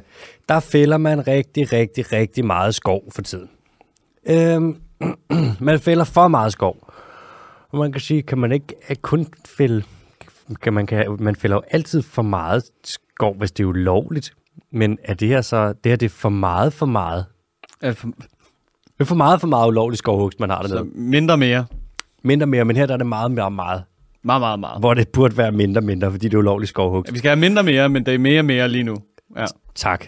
der fælder man rigtig, rigtig, rigtig meget skov for tiden. Øhm, [CLEARS THROAT] man fælder for meget skov. Og man kan sige, kan man ikke kun fælde, kan man, kan, man fælder jo altid for meget skov, hvis det er ulovligt. Men er det her så, det her det er for meget for meget? Altså, Det er for meget for meget ulovlig skovhugst, man har så dernede. mindre mere. Mindre mere, men her der er det meget mere meget. Meget, meget, meget. Hvor det burde være mindre mindre, fordi det er ulovlig skovhugst. Ja, vi skal have mindre mere, men det er mere mere lige nu. Ja, Tak.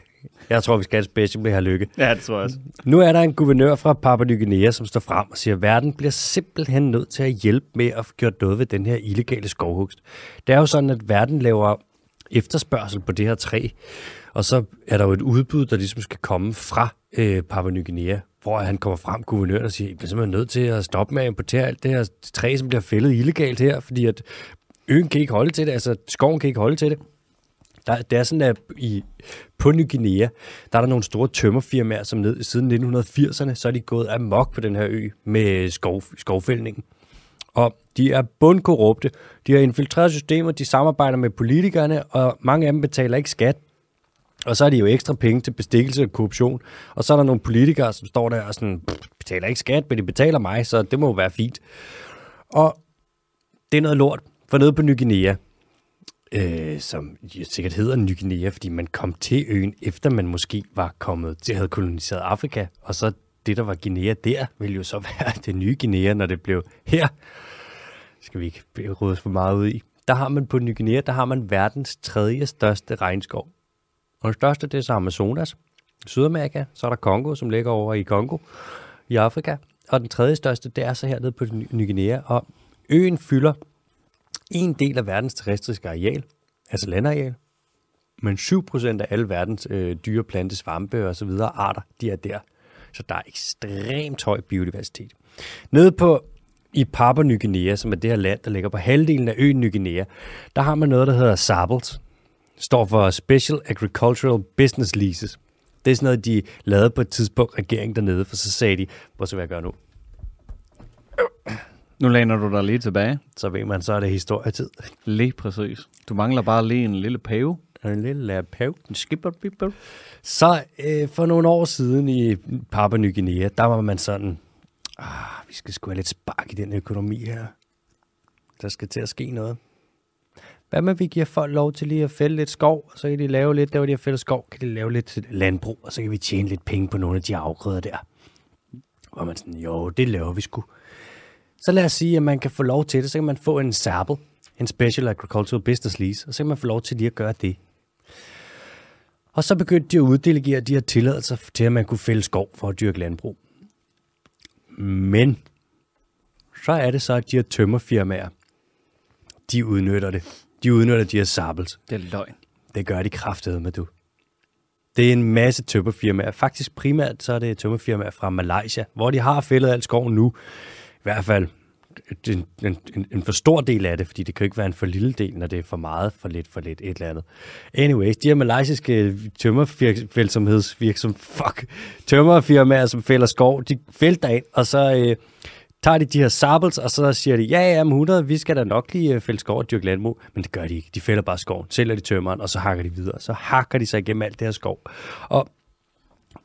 Jeg tror, vi skal have et special med her lykke. ja det tror jeg også. Nu er der en guvernør fra Papua Ny Guinea, som står frem og siger, at verden bliver simpelthen nødt til at hjælpe med at få gjort noget ved den her illegale skovhugst. Det er jo sådan, at verden laver efterspørgsel på det her træ, og så er der jo et udbud, der ligesom skal komme fra øh, Papua Ny Guinea, hvor han kommer frem, guvernøren, og siger, I bliver simpelthen nødt til at stoppe med at importere alt det her træ, som bliver fældet illegalt her, fordi at øen kan ikke holde til det, altså skoven kan ikke holde til det. Der, det er sådan, at i, på Ny Guinea, der er der nogle store tømmerfirmaer, som ned, siden 1980'erne, så er de gået amok på den her ø med skov, skovfældningen. Og de er bundkorrupte. De har infiltreret systemer, de samarbejder med politikerne, og mange af dem betaler ikke skat. Og så er det jo ekstra penge til bestikkelse og korruption. Og så er der nogle politikere, som står der og sådan, betaler ikke skat, men de betaler mig, så det må jo være fint. Og det er noget lort, for nede på Ny Guinea, øh, som sikkert hedder Ny Guinea, fordi man kom til øen, efter man måske var kommet til, havde koloniseret Afrika, og så det, der var Guinea der, ville jo så [LAUGHS] være det nye Guinea, når det blev her. Skal vi ikke rådes for meget ud i. Der har man på Ny Guinea, der har man verdens tredje største regnskov. Og den største, det er så Amazonas, Sydamerika, så er der Kongo, som ligger over i Kongo, i Afrika. Og den tredje største, det er så hernede på Ny Guinea, og øen fylder en del af verdens terrestriske areal, altså landareal, men 7% af alle verdens øh, dyre, plante, svampe og så videre arter, de er der. Så der er ekstremt høj biodiversitet. Nede på i Papua Ny Guinea, som er det her land, der ligger på halvdelen af øen Ny Guinea, der har man noget, der hedder Sabelt, står for Special Agricultural Business Leases. Det er sådan noget, de lavede på et tidspunkt, regeringen dernede, for så sagde de, hvor så vil jeg gøre nu? Nu læner du dig lige tilbage. Så ved man, så er det historietid. Lige præcis. Du mangler bare lige en lille pave. En lille pave. En skipper, Så øh, for nogle år siden i Papua Ny Guinea, der var man sådan, ah, vi skal sgu have lidt spark i den økonomi her. Der skal til at ske noget. Hvad med, vi giver folk lov til lige at fælde lidt skov, og så kan de lave lidt, der hvor de har fældet skov, kan de lave lidt landbrug, og så kan vi tjene lidt penge på nogle af de afgrøder der. Hvor man sådan, jo, det laver vi sgu. Så lad os sige, at man kan få lov til det, så kan man få en SABL, en Special Agricultural Business Lease, og så kan man få lov til lige at gøre det. Og så begyndte de at uddelegere de her tilladelser til, at man kunne fælde skov for at dyrke landbrug. Men så er det så, at de her tømmerfirmaer, de udnytter det. De udnytter de her sabels. Det er løgn. Det gør de kraftede med, du. Det er en masse tømmerfirmaer. Faktisk primært så er det tømmerfirmaer fra Malaysia, hvor de har fældet alt skov nu. I hvert fald en, en, en for stor del af det, fordi det kan jo ikke være en for lille del, når det er for meget, for lidt, for lidt, et eller andet. Anyways, de her malaysiske tømmerfældsomhedsvirksom, fuck, tømmerfirmaer, som fælder skov, de fælder ind, og så øh, tager de de her sabels, og så siger de, ja, ja, 100, vi skal da nok lige øh, fælde skov og dyrke landbrug, men det gør de ikke. De fælder bare skov, sælger de tømmeren, og så hakker de videre. Så hakker de sig igennem alt det her skov. Og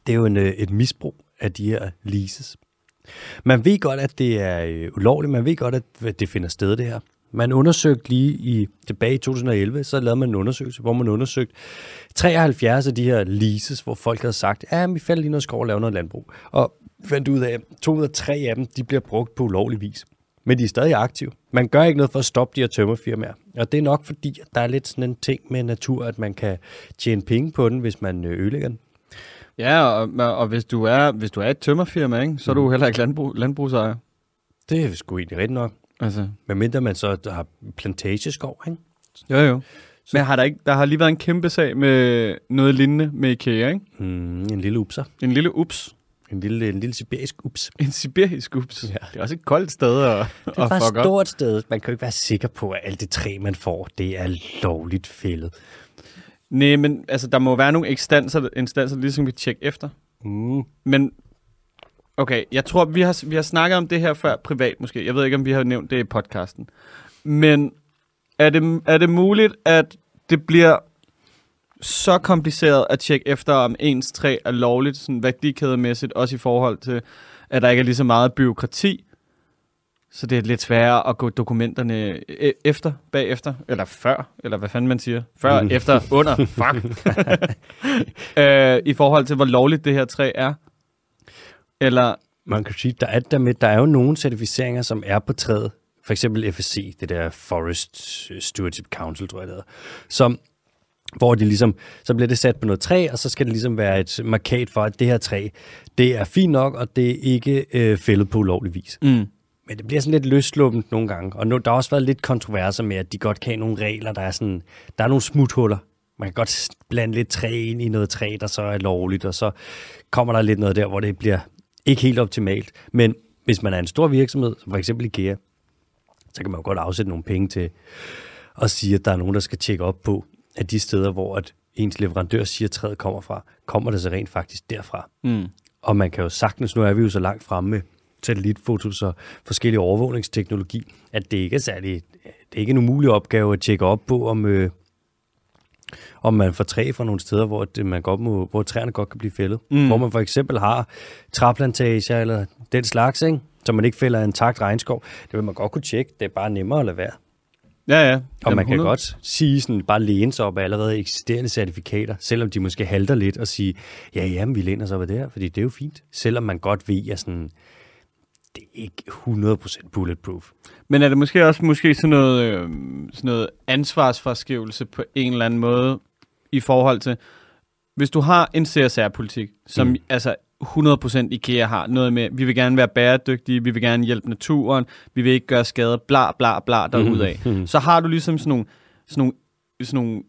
det er jo en, øh, et misbrug af de her leases. Man ved godt, at det er øh, ulovligt. Man ved godt, at det finder sted, det her. Man undersøgte lige i, tilbage i 2011, så lavede man en undersøgelse, hvor man undersøgte 73 af de her leases, hvor folk havde sagt, ja, vi falder lige noget skov og laver noget landbrug. Og fandt ud af, at to ud af tre af dem, de bliver brugt på ulovlig vis. Men de er stadig aktive. Man gør ikke noget for at stoppe de her tømmerfirmaer. Og det er nok fordi, at der er lidt sådan en ting med natur, at man kan tjene penge på den, hvis man øh, ødelægger den. Ja, og, og hvis, du er, hvis du er et tømmerfirma, ikke, så er du mm. heller ikke landbrug, landbrugsejer. Det er sgu egentlig rigtigt nok. Altså. Men mindre man så har plantageskov, ikke? Jo, jo. Så. Men har der, ikke, der har lige været en kæmpe sag med noget lignende med IKEA, ikke? Mm, en lille upser. En lille ups. En lille, en lille sibirisk ups. [LAUGHS] En sibirisk ups. Ja. Det er også et koldt sted at Det er bare et stort sted. Man kan jo ikke være sikker på, at alt det træ, man får, det er lovligt fældet. Nej, men altså, der må være nogle instanser, instanser ligesom vi tjekker efter. Mm. Men, okay, jeg tror, vi har, vi har snakket om det her før privat måske. Jeg ved ikke, om vi har nævnt det i podcasten. Men er det, er det muligt, at det bliver så kompliceret at tjekke efter, om ens træ er lovligt, sådan værdikædemæssigt, også i forhold til, at der ikke er lige så meget byråkrati, så det er lidt sværere at gå dokumenterne e- efter, bagefter, eller før, eller hvad fanden man siger. Før, mm. efter, under, [LAUGHS] fuck. [LAUGHS] øh, I forhold til, hvor lovligt det her træ er. Eller... Man kan sige, der er, der, med, der er jo nogle certificeringer, som er på træet. For eksempel FSC, det der Forest Stewardship Council, tror jeg det hedder, som hvor det ligesom, så bliver det sat på noget træ, og så skal det ligesom være et markat for, at det her træ, det er fint nok, og det er ikke øh, fældet på ulovlig vis. Mm. Men det bliver sådan lidt løsluppent nogle gange. Og nu, der har også været lidt kontroverser med, at de godt kan have nogle regler, der er sådan, der er nogle smuthuller. Man kan godt blande lidt træ ind i noget træ, der så er lovligt, og så kommer der lidt noget der, hvor det bliver ikke helt optimalt. Men hvis man er en stor virksomhed, som for eksempel IKEA, så kan man jo godt afsætte nogle penge til at sige, at der er nogen, der skal tjekke op på, at de steder, hvor at ens leverandør siger, at træet kommer fra, kommer det så rent faktisk derfra. Mm. Og man kan jo sagtens, nu er vi jo så langt fremme med satellitfotos og forskellige overvågningsteknologi, at det ikke er særlig, det er ikke en umulig opgave at tjekke op på, om, øh, om man får træ fra nogle steder, hvor, det, man godt må, hvor træerne godt kan blive fældet. Mm. Hvor man for eksempel har træplantager eller den slags, ikke? så man ikke fælder en takt regnskov. Det vil man godt kunne tjekke. Det er bare nemmere at lade være. Ja, ja. Og man kan 100. godt sige sådan, bare læne sig op af allerede eksisterende certifikater, selvom de måske halter lidt, og sige, ja, ja, men vi læner sig op af det her, fordi det er jo fint. Selvom man godt ved, at sådan, det er ikke 100% bulletproof. Men er det måske også måske sådan noget, øh, sådan noget ansvarsforskrivelse på en eller anden måde i forhold til, hvis du har en CSR-politik, som mm. altså 100% IKEA har noget med, vi vil gerne være bæredygtige, vi vil gerne hjælpe naturen, vi vil ikke gøre skade, bla bla bla derudaf. Mm. Mm. Så har du ligesom sådan nogle, sådan nogle, sådan nogle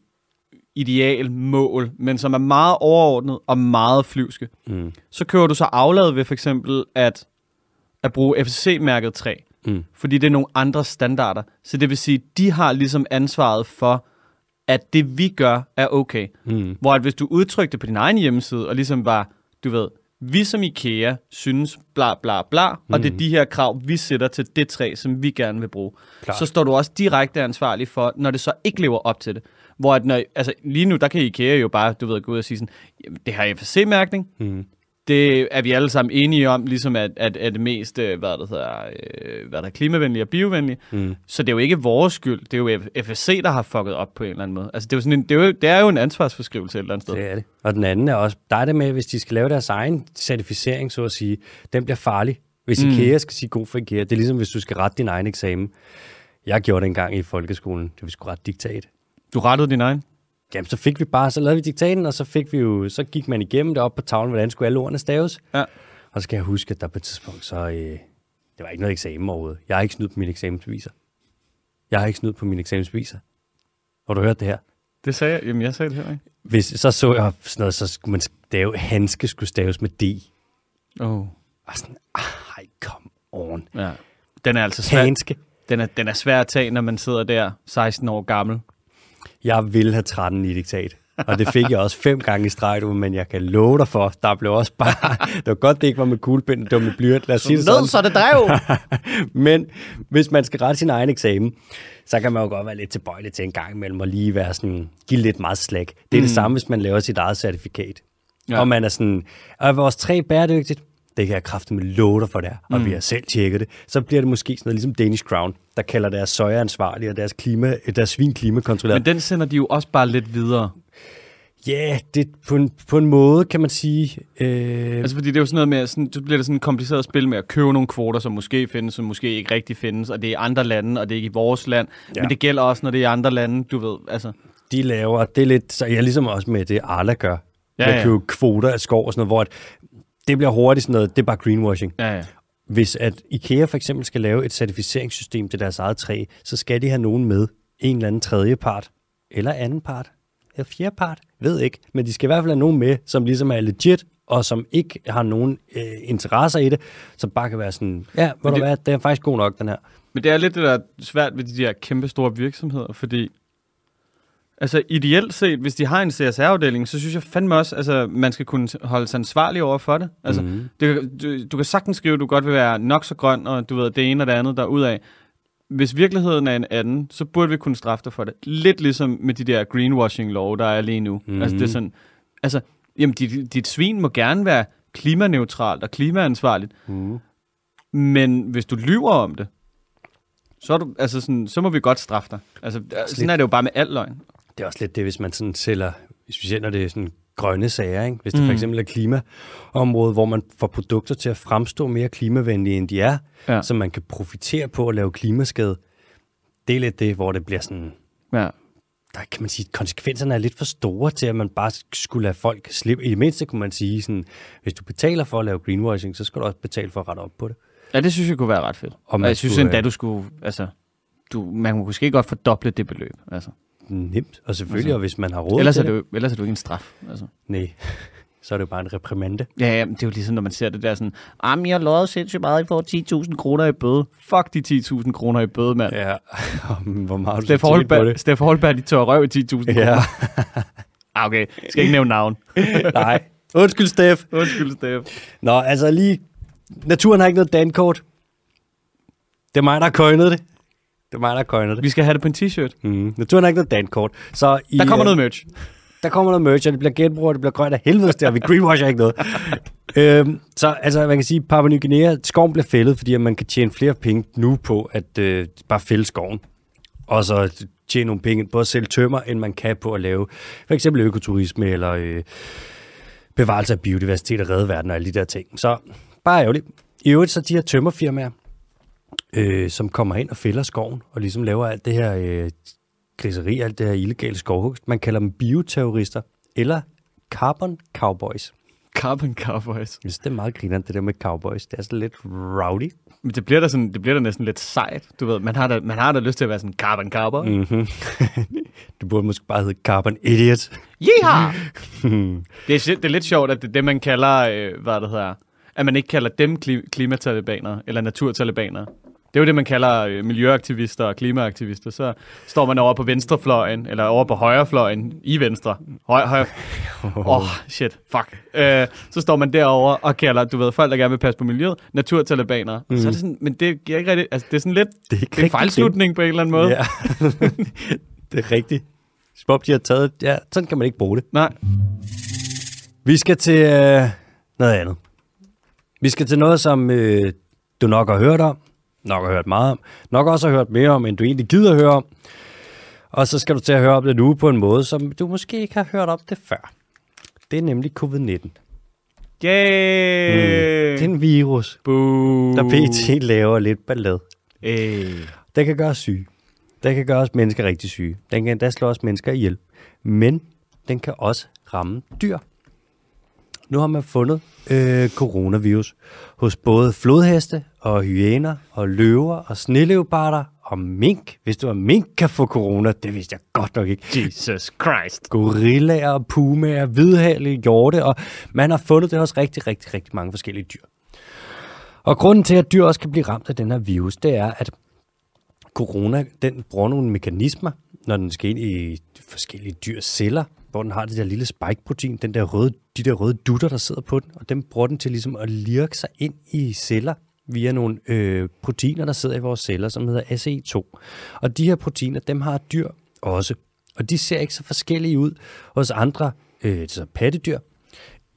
ideal mål, men som er meget overordnet og meget flyvske. Mm. Så kører du så afladet ved for eksempel at, at bruge FCC-mærket træ, mm. fordi det er nogle andre standarder. Så det vil sige, de har ligesom ansvaret for, at det vi gør er okay. Mm. Hvor at hvis du udtrykte på din egen hjemmeside, og ligesom var, du ved, vi som IKEA synes bla bla bla, mm. og det er de her krav, vi sætter til det træ, som vi gerne vil bruge. Klar. Så står du også direkte ansvarlig for, når det så ikke lever op til det. Hvor at når, altså lige nu, der kan IKEA jo bare, du ved, gå ud og sige sådan, det har FSC-mærkning, mm det er vi alle sammen enige om, ligesom at, at, at det mest, øh, hvad der hedder, øh, hvad der er klimavenlige og biovenlige. Mm. Så det er jo ikke vores skyld. Det er jo FSC, der har fucket op på en eller anden måde. Altså, det er jo, sådan en, det er jo, det er jo en ansvarsforskrivelse et eller andet sted. Det er det. Og den anden er også, der er det med, hvis de skal lave deres egen certificering, så at sige, den bliver farlig. Hvis mm. IKEA skal sige god for IKEA, det er ligesom, hvis du skal rette din egen eksamen. Jeg gjorde det engang i folkeskolen, det vi skulle rette diktat. Du rettede din egen? Jamen, så fik vi bare, så lavede vi diktaten, og så fik vi jo, så gik man igennem det op på tavlen, hvordan skulle alle ordene staves. Ja. Og så skal jeg huske, at der på et tidspunkt, så øh, det var ikke noget eksamen overhovedet. Jeg har ikke snydt på mine eksamensbeviser. Jeg har ikke snydt på mine eksamensbeviser. Har du hørt det her? Det sagde jeg. Jamen, jeg sagde det her, ikke? Hvis, så så jeg sådan noget, så skulle man stave, handske skulle staves med D. Oh. Og sådan, ej, come on. Ja. Den er altså svær. Handske. Den er, den er svær at tage, når man sidder der 16 år gammel jeg vil have 13 i diktat. Og det fik jeg også fem gange i streg, men jeg kan love dig for, der blev også bare... Det var godt, det ikke var med kuglepind, det var med blyant. Lad os sige det sådan. så det drev! [LAUGHS] men hvis man skal rette sin egen eksamen, så kan man jo godt være lidt tilbøjelig til en gang imellem og lige være sådan, give lidt meget slag. Det er mm. det samme, hvis man laver sit eget certifikat. Ja. Og man er sådan, er vores træ bæredygtigt? Det kan jeg kræfte med låter for det og mm. vi har selv tjekket det, så bliver det måske sådan noget ligesom Danish Crown, der kalder deres søjeansvarlige og deres, klima, deres svin klimakontrolleret. Men den sender de jo også bare lidt videre. Ja, yeah, det på en, på en måde, kan man sige. Øh... Altså, fordi det er jo sådan noget med, sådan, så bliver det sådan et kompliceret spil med at købe nogle kvoter, som måske findes, som måske ikke rigtig findes, og det er andre lande, og det er ikke i vores land. Ja. Men det gælder også, når det er andre lande, du ved, altså. De laver, det er lidt, så jeg ligesom også med det, Arla gør. Ja, ja. købe kvoter af skov og sådan noget, hvor at det bliver hurtigt sådan noget, det er bare greenwashing. Ja, ja. Hvis at IKEA for eksempel skal lave et certificeringssystem til deres eget træ, så skal de have nogen med, en eller anden tredje part, eller anden part, eller fjerde part, ved ikke. Men de skal i hvert fald have nogen med, som ligesom er legit, og som ikke har nogen øh, interesser i det, som bare kan være sådan, ja, hvor det, det er faktisk god nok, den her. Men det er lidt det, der er svært ved de der kæmpe store virksomheder, fordi Altså ideelt set, hvis de har en CSR-afdeling, så synes jeg fandme også, altså man skal kunne holde sig ansvarlig over for det. Altså, mm-hmm. det, du, du kan sagtens skrive, at du godt vil være nok så grøn, og du ved, det ene og det andet der ud af. Hvis virkeligheden er en anden, så burde vi kunne straffe dig for det. Lidt ligesom med de der greenwashing-lov, der er lige nu. Mm-hmm. Altså det er sådan, altså, jamen dit, dit svin må gerne være klimaneutralt og klimaansvarligt. Mm. Men hvis du lyver om det, så, er du, altså sådan, så må vi godt straffe dig. Altså, sådan er det jo bare med al løgn. Det er også lidt det, hvis man sådan sælger, specielt når det er sådan grønne sager, ikke? hvis det mm. for eksempel er klimaområdet, hvor man får produkter til at fremstå mere klimavenlige, end de er, ja. så man kan profitere på at lave klimaskade. Det er lidt det, hvor det bliver sådan... Ja. Der kan man sige, at konsekvenserne er lidt for store til, at man bare skulle lade folk slippe. I det mindste kunne man sige, sådan, hvis du betaler for at lave greenwashing, så skal du også betale for at rette op på det. Ja, det synes jeg kunne være ret fedt. Og, og jeg synes endda, du skulle... Altså, du, man kunne måske godt fordoble det beløb. Altså nemt, og selvfølgelig, altså, og hvis man har råd ellers til er det. Jo, ellers er det jo ikke en straf. Altså. Nej, [LAUGHS] så er det jo bare en reprimande. Ja, ja, det er jo ligesom, når man ser det der sådan, ah, jeg har lovet sindssygt meget, I får 10.000 kroner i bøde. Fuck de 10.000 kroner i bøde, mand. Ja, [LAUGHS] hvor meget Steff Holberg, Steff Holberg, de tør røv i 10.000 kroner. Ja. ah, okay, skal ikke nævne navn. [LAUGHS] Nej, undskyld, Steff. Undskyld, Steff. Nå, altså lige naturen har ikke noget dankort. Det er mig, der har coinet det. Det er mig, der coinet det. Vi skal have det på en t-shirt. Mm. Naturen har ikke noget dankort. Så i, Der kommer øh, noget merch. der kommer noget merch, og det bliver genbrug, og det bliver grønt af helvede der, vi greenwasher ikke noget. [LAUGHS] øhm, så altså, man kan sige, Papua Ny Guinea, skoven bliver fældet, fordi at man kan tjene flere penge nu på at øh, bare fælde skoven. Og så tjene nogle penge på at sælge tømmer, end man kan på at lave for eksempel økoturisme, eller øh, bevarelse af biodiversitet og redde verden og alle de der ting. Så bare ærgerligt. I øvrigt så de her tømmerfirmaer, øh, som kommer ind og fælder skoven, og ligesom laver alt det her øh, griseri, alt det her illegale skovhugst. Man kalder dem bioterrorister, eller carbon cowboys. Carbon Cowboys. Jeg synes, det er meget grinerende, det der med cowboys. Det er sådan lidt rowdy. Men det bliver da, sådan, det bliver da næsten lidt sejt. Du ved, man har da, man har da lyst til at være sådan carbon cowboy. Mm. Mm-hmm. [LAUGHS] det burde måske bare hedde carbon idiot. Yeehaw! [LAUGHS] det, er, det er lidt sjovt, at det er det, man kalder, øh, hvad det hedder, at man ikke kalder dem kli- klimatalibanere eller naturtalibanere. Det er jo det, man kalder øh, miljøaktivister og klimaaktivister. Så står man over på venstrefløjen, eller over på højrefløjen i venstre. Høj, højre. [LAUGHS] Åh, oh, shit, fuck. Øh, så står man derover og kalder, du ved, folk, der gerne vil passe på miljøet, naturtalibanere. Mm. Så er det sådan, men det giver ikke rigtigt, altså det er sådan lidt, Det er ikke det er en fejlslutning på en eller anden måde. Ja. [LAUGHS] det er rigtigt. Om de har taget... Ja, sådan kan man ikke bruge det. Nej, Vi skal til øh, noget andet. Vi skal til noget, som øh, du nok har hørt om, nok har hørt meget om, nok også har hørt mere om, end du egentlig gider høre om. Og så skal du til at høre om det nu på en måde, som du måske ikke har hørt om det før. Det er nemlig covid-19. Yay! Det er en virus, Boo. der pt. laver lidt ballade. Hey. Den kan gøre os syge. Den kan gøre os mennesker rigtig syge. Den kan endda slå os mennesker ihjel. Men den kan også ramme dyr. Nu har man fundet øh, coronavirus hos både flodheste og hyæner og løver og sneleoparder og mink. Hvis du er mink kan få corona, det vidste jeg godt nok ikke. Jesus Christ. Gorillaer, pumaer, hvidhalige, hjorte, og man har fundet det hos rigtig, rigtig, rigtig mange forskellige dyr. Og grunden til, at dyr også kan blive ramt af den her virus, det er, at corona, den bruger nogle mekanismer, når den skal ind i forskellige dyrs celler, hvor den har det der lille spike-protein, den der røde, de der røde dutter, der sidder på den, og dem bruger den til ligesom at lirke sig ind i celler via nogle øh, proteiner, der sidder i vores celler, som hedder ACE2. Og de her proteiner, dem har dyr også. Og de ser ikke så forskellige ud hos andre øh, så pattedyr,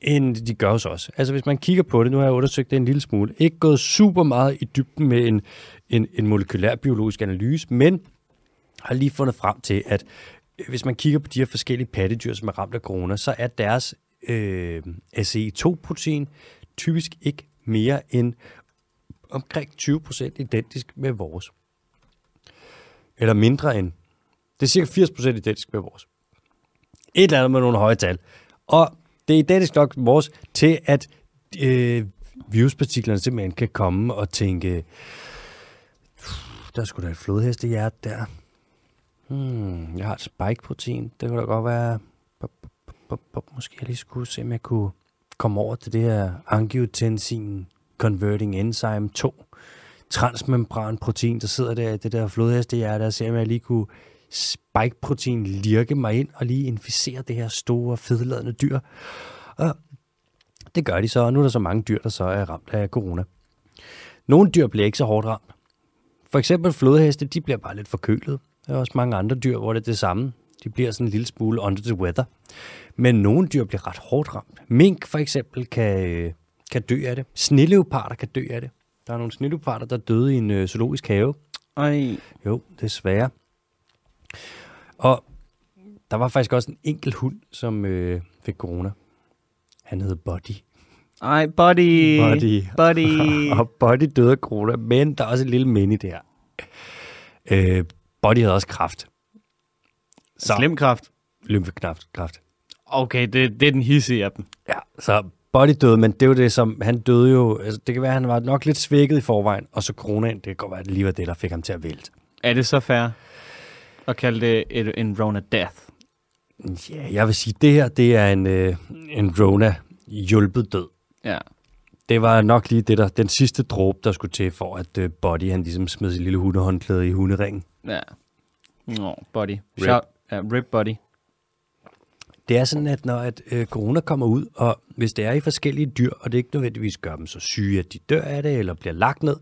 end de gør hos os. Altså hvis man kigger på det, nu har jeg undersøgt det en lille smule, ikke gået super meget i dybden med en, en, en molekylær biologisk analyse, men har lige fundet frem til, at hvis man kigger på de her forskellige pattedyr, som er ramt af corona, så er deres øh, ACE2-protein typisk ikke mere end omkring 20% identisk med vores. Eller mindre end. Det er cirka 80% identisk med vores. Et eller andet med nogle høje tal. Og det er identisk nok vores til, at øh, viruspartiklerne simpelthen kan komme og tænke, der skulle da et flodhestehjerte der. Hmm, jeg har et spike-protein. Det kunne da godt være... Måske jeg lige skulle se, om jeg kunne komme over til det her angiotensin converting enzyme 2 transmembran protein, der sidder der i det der flodhestehjerte, der ser, om jeg lige kunne spike-protein lirke mig ind og lige inficere det her store, fedladende dyr. Og det gør de så, og nu er der så mange dyr, der så er ramt af corona. Nogle dyr bliver ikke så hårdt ramt. For eksempel flodheste, de bliver bare lidt forkølet. Der er også mange andre dyr, hvor det er det samme. De bliver sådan en lille smule under the weather. Men nogle dyr bliver ret hårdt ramt. Mink for eksempel kan, øh, kan dø af det. Snilleoparder kan dø af det. Der er nogle snilleoparder, der døde i en øh, zoologisk have. Ej. Jo, desværre. Og der var faktisk også en enkelt hund, som øh, fik corona. Han hed Buddy. Ej, buddy. Buddy. Buddy. [LAUGHS] og Buddy døde af corona, men der er også et lille men i det her. Øh, Buddy havde også kraft. Så, Slimkraft. lymfekræft. Kraft. Okay, det, det er den hissige af dem. Ja, så Buddy døde, men det er jo det, som han døde jo, altså, det kan være, at han var nok lidt svækket i forvejen, og så coronaen, det kan godt være, at det lige var det, der fik ham til at vælte. Er det så fair at kalde det et, en Rona Death? Ja, jeg vil sige, det her, det er en, øh, en Rona hjulpet død. Ja. Det var nok lige det der, den sidste dråbe, der skulle til, for at øh, Buddy, han ligesom smed sit lille hundehåndklæde i hunderingen. Ja. Nå, buddy. Rip. Shout, ja, rip buddy. det er sådan, at når at, øh, corona kommer ud, og hvis det er i forskellige dyr, og det ikke nødvendigvis gør dem så syge, at de dør af det, eller bliver lagt ned,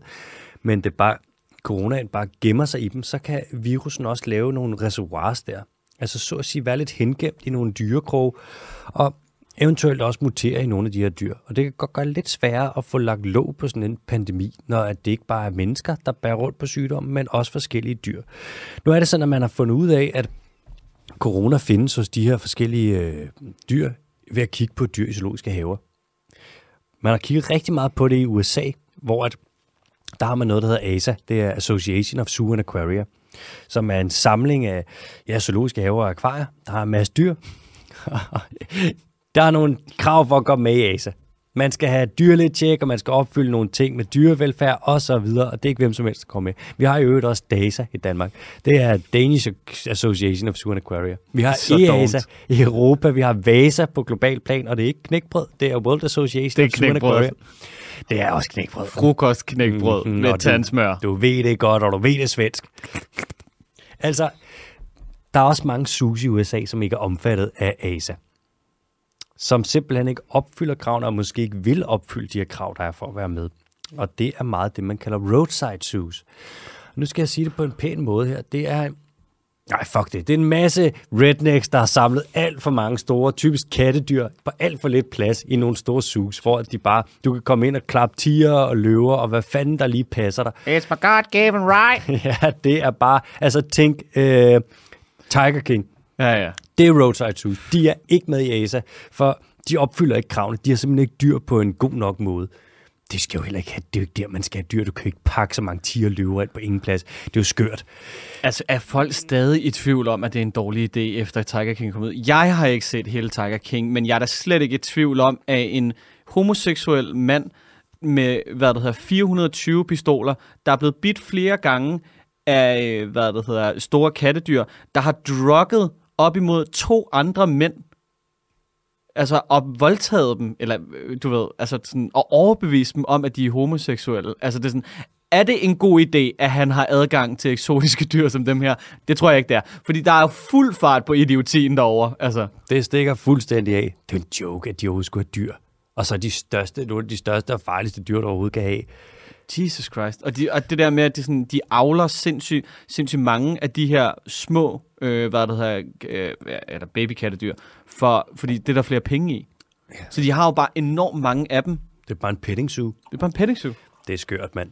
men det bare, coronaen bare gemmer sig i dem, så kan virusen også lave nogle reservoirs der. Altså så at sige, være lidt hengemt i nogle dyrekrog, og eventuelt også mutere i nogle af de her dyr. Og det kan godt gøre det lidt sværere at få lagt låg på sådan en pandemi, når at det ikke bare er mennesker, der bærer rundt på sygdommen, men også forskellige dyr. Nu er det sådan, at man har fundet ud af, at corona findes hos de her forskellige øh, dyr ved at kigge på dyr i zoologiske haver. Man har kigget rigtig meget på det i USA, hvor at, der har man noget, der hedder ASA, det er Association of Zoo and Aquaria, som er en samling af ja, zoologiske haver og akvarier. Der har en masse dyr. [LAUGHS] der er nogle krav for at komme med i ASA. Man skal have dyrligt tjek, og man skal opfylde nogle ting med dyrevelfærd og så videre, og det er ikke hvem som helst, der kommer med. Vi har jo øvrigt også DASA i Danmark. Det er Danish Association of Zoo and Aquaria. Vi har EASA i Europa, vi har VASA på global plan, og det er ikke knækbrød, det er World Association of Zoo and Aquaria. Det er også knækbrød. Frokost knækbrød mm, med tandsmør. Du, du ved det godt, og du ved det svensk. altså, der er også mange zoos i USA, som ikke er omfattet af ASA som simpelthen ikke opfylder kravene, og måske ikke vil opfylde de her krav, der er for at være med. Og det er meget det, man kalder roadside zoos. Nu skal jeg sige det på en pæn måde her. Det er Nej, fuck det. Det er en masse rednecks, der har samlet alt for mange store, typisk kattedyr, på alt for lidt plads i nogle store zoos, hvor de bare, du kan komme ind og klappe tiger og løver, og hvad fanden der lige passer dig. It's my God-given right. [LAUGHS] ja, det er bare, altså tænk, uh, Tiger King. Ja, ja. Det er roadside zoos. De er ikke med i ASA, for de opfylder ikke kravene. De har simpelthen ikke dyr på en god nok måde. Det skal jo heller ikke have. Det er jo ikke der, man skal have dyr. Du kan ikke pakke så mange tiger løver ind på ingen plads. Det er jo skørt. Altså, er folk stadig i tvivl om, at det er en dårlig idé, efter Tiger King kom ud? Jeg har ikke set hele Tiger King, men jeg er da slet ikke i tvivl om, at en homoseksuel mand med, hvad det hedder, 420 pistoler, der er blevet bidt flere gange af, hvad det hedder, store kattedyr, der har drukket op imod to andre mænd, altså og voldtaget dem, eller øh, du ved, altså sådan, og overbevist dem om, at de er homoseksuelle. Altså det er sådan, er det en god idé, at han har adgang til eksotiske dyr som dem her? Det tror jeg ikke, det er. Fordi der er fuld fart på idiotien derovre. Altså. Det stikker fuldstændig af. Det er en joke, at de overhovedet skulle have dyr. Og så de største, nogle af de største og farligste dyr, der overhovedet kan have. Jesus Christ. Og, de, og det der med, at de, sådan, de avler sindssygt sindssyg mange af de her små, øh, hvad det hedder, øh, eller babykattedyr, for, fordi det er der flere penge i. Ja. Så de har jo bare enormt mange af dem. Det er bare en petting zoo. Det er bare en petting zoo. Det er skørt, mand.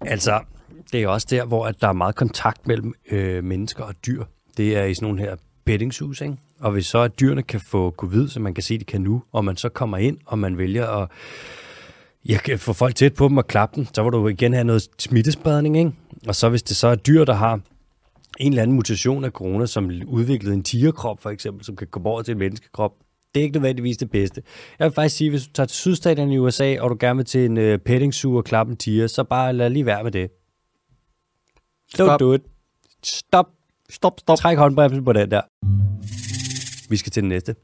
Altså, det er også der, hvor at der er meget kontakt mellem øh, mennesker og dyr. Det er i sådan nogle her petting zoos, ikke? Og hvis så at dyrene kan få covid, så man kan se, at de kan nu, og man så kommer ind, og man vælger at jeg kan få folk tæt på dem og klappe dem, så vil du igen have noget smittespredning, ikke? Og så hvis det så er dyr, der har en eller anden mutation af corona, som udviklede en tigerkrop for eksempel, som kan gå over til en menneskekrop, det er ikke nødvendigvis det bedste. Jeg vil faktisk sige, hvis du tager til sydstaterne i USA, og du gerne vil til en uh, petting zoo og klappe en tiger, så bare lad lige være med det. Don't stop. do it. Stop. Stop, stop. Træk håndbremsen på den der. Vi skal til den næste.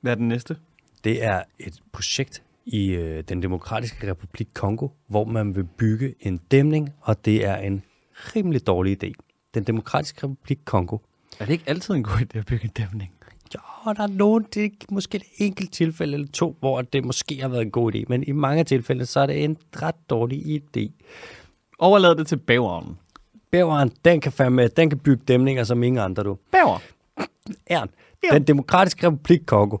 Hvad er den næste? Det er et projekt, i øh, den demokratiske republik Kongo, hvor man vil bygge en dæmning, og det er en rimelig dårlig idé. Den demokratiske republik Kongo. Er det ikke altid en god idé at bygge en dæmning? Ja, der er nogen, det er måske et enkelt tilfælde eller to, hvor det måske har været en god idé, men i mange tilfælde, så er det en ret dårlig idé. Overlad det til bæveren. Bæveren, den kan, fandme, den kan bygge dæmninger som ingen andre, du. Bæver. Ern. Den demokratiske republik Kongo.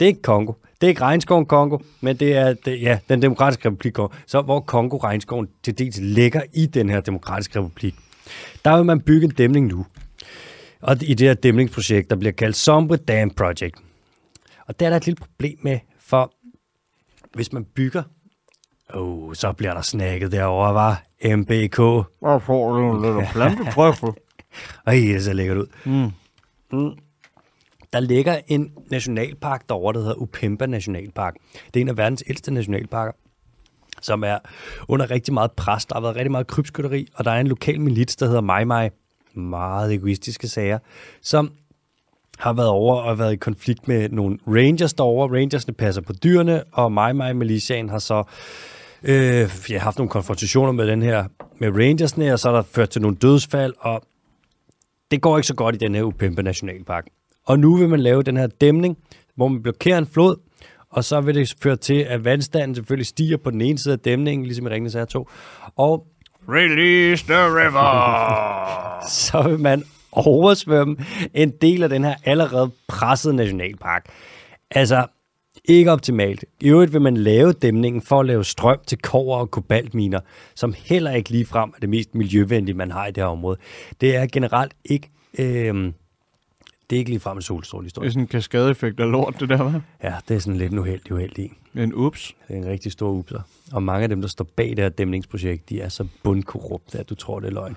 Det er ikke Kongo. Det er ikke regnskoven Kongo, men det er det, ja, den demokratiske republik Kongo. Så hvor Kongo regnskoven til dels ligger i den her demokratiske republik. Der vil man bygge en dæmning nu. Og i det her dæmningsprojekt, der bliver kaldt Sombre Dam Project. Og der er der et lille problem med, for hvis man bygger, oh, så bliver der snakket derovre, var MBK. Jeg får en lille plantetrøffel. [LAUGHS] Ej, det ser lækkert ud. Mm. Mm. Der ligger en nationalpark derovre, der hedder Upemba Nationalpark. Det er en af verdens ældste nationalparker som er under rigtig meget pres. Der har været rigtig meget krybskytteri, og der er en lokal milits, der hedder Mai Mai. Meget egoistiske sager, som har været over og været i konflikt med nogle rangers derovre. Rangersne passer på dyrene, og Mai Mai Militiaen har så øh, har haft nogle konfrontationer med den her med rangersne, og så er der ført til nogle dødsfald, og det går ikke så godt i den her Upempe Nationalpark. Og nu vil man lave den her dæmning, hvor man blokerer en flod, og så vil det føre til, at vandstanden selvfølgelig stiger på den ene side af dæmningen, ligesom i Ringnes R2. Og Release the river! [LAUGHS] så vil man oversvømme en del af den her allerede pressede nationalpark. Altså, ikke optimalt. I øvrigt vil man lave dæmningen for at lave strøm til kover og kobaltminer, som heller ikke lige frem er det mest miljøvenlige, man har i det her område. Det er generelt ikke... Øh, det er ikke lige frem en solstrålehistorie. Det er sådan en kaskadeeffekt af lort, det der, var. Ja, det er sådan lidt en uheldig uheldig. En ups. Det er en rigtig stor upser. Og mange af dem, der står bag det her dæmningsprojekt, de er så bundkorrupte, at du tror, det er løgn.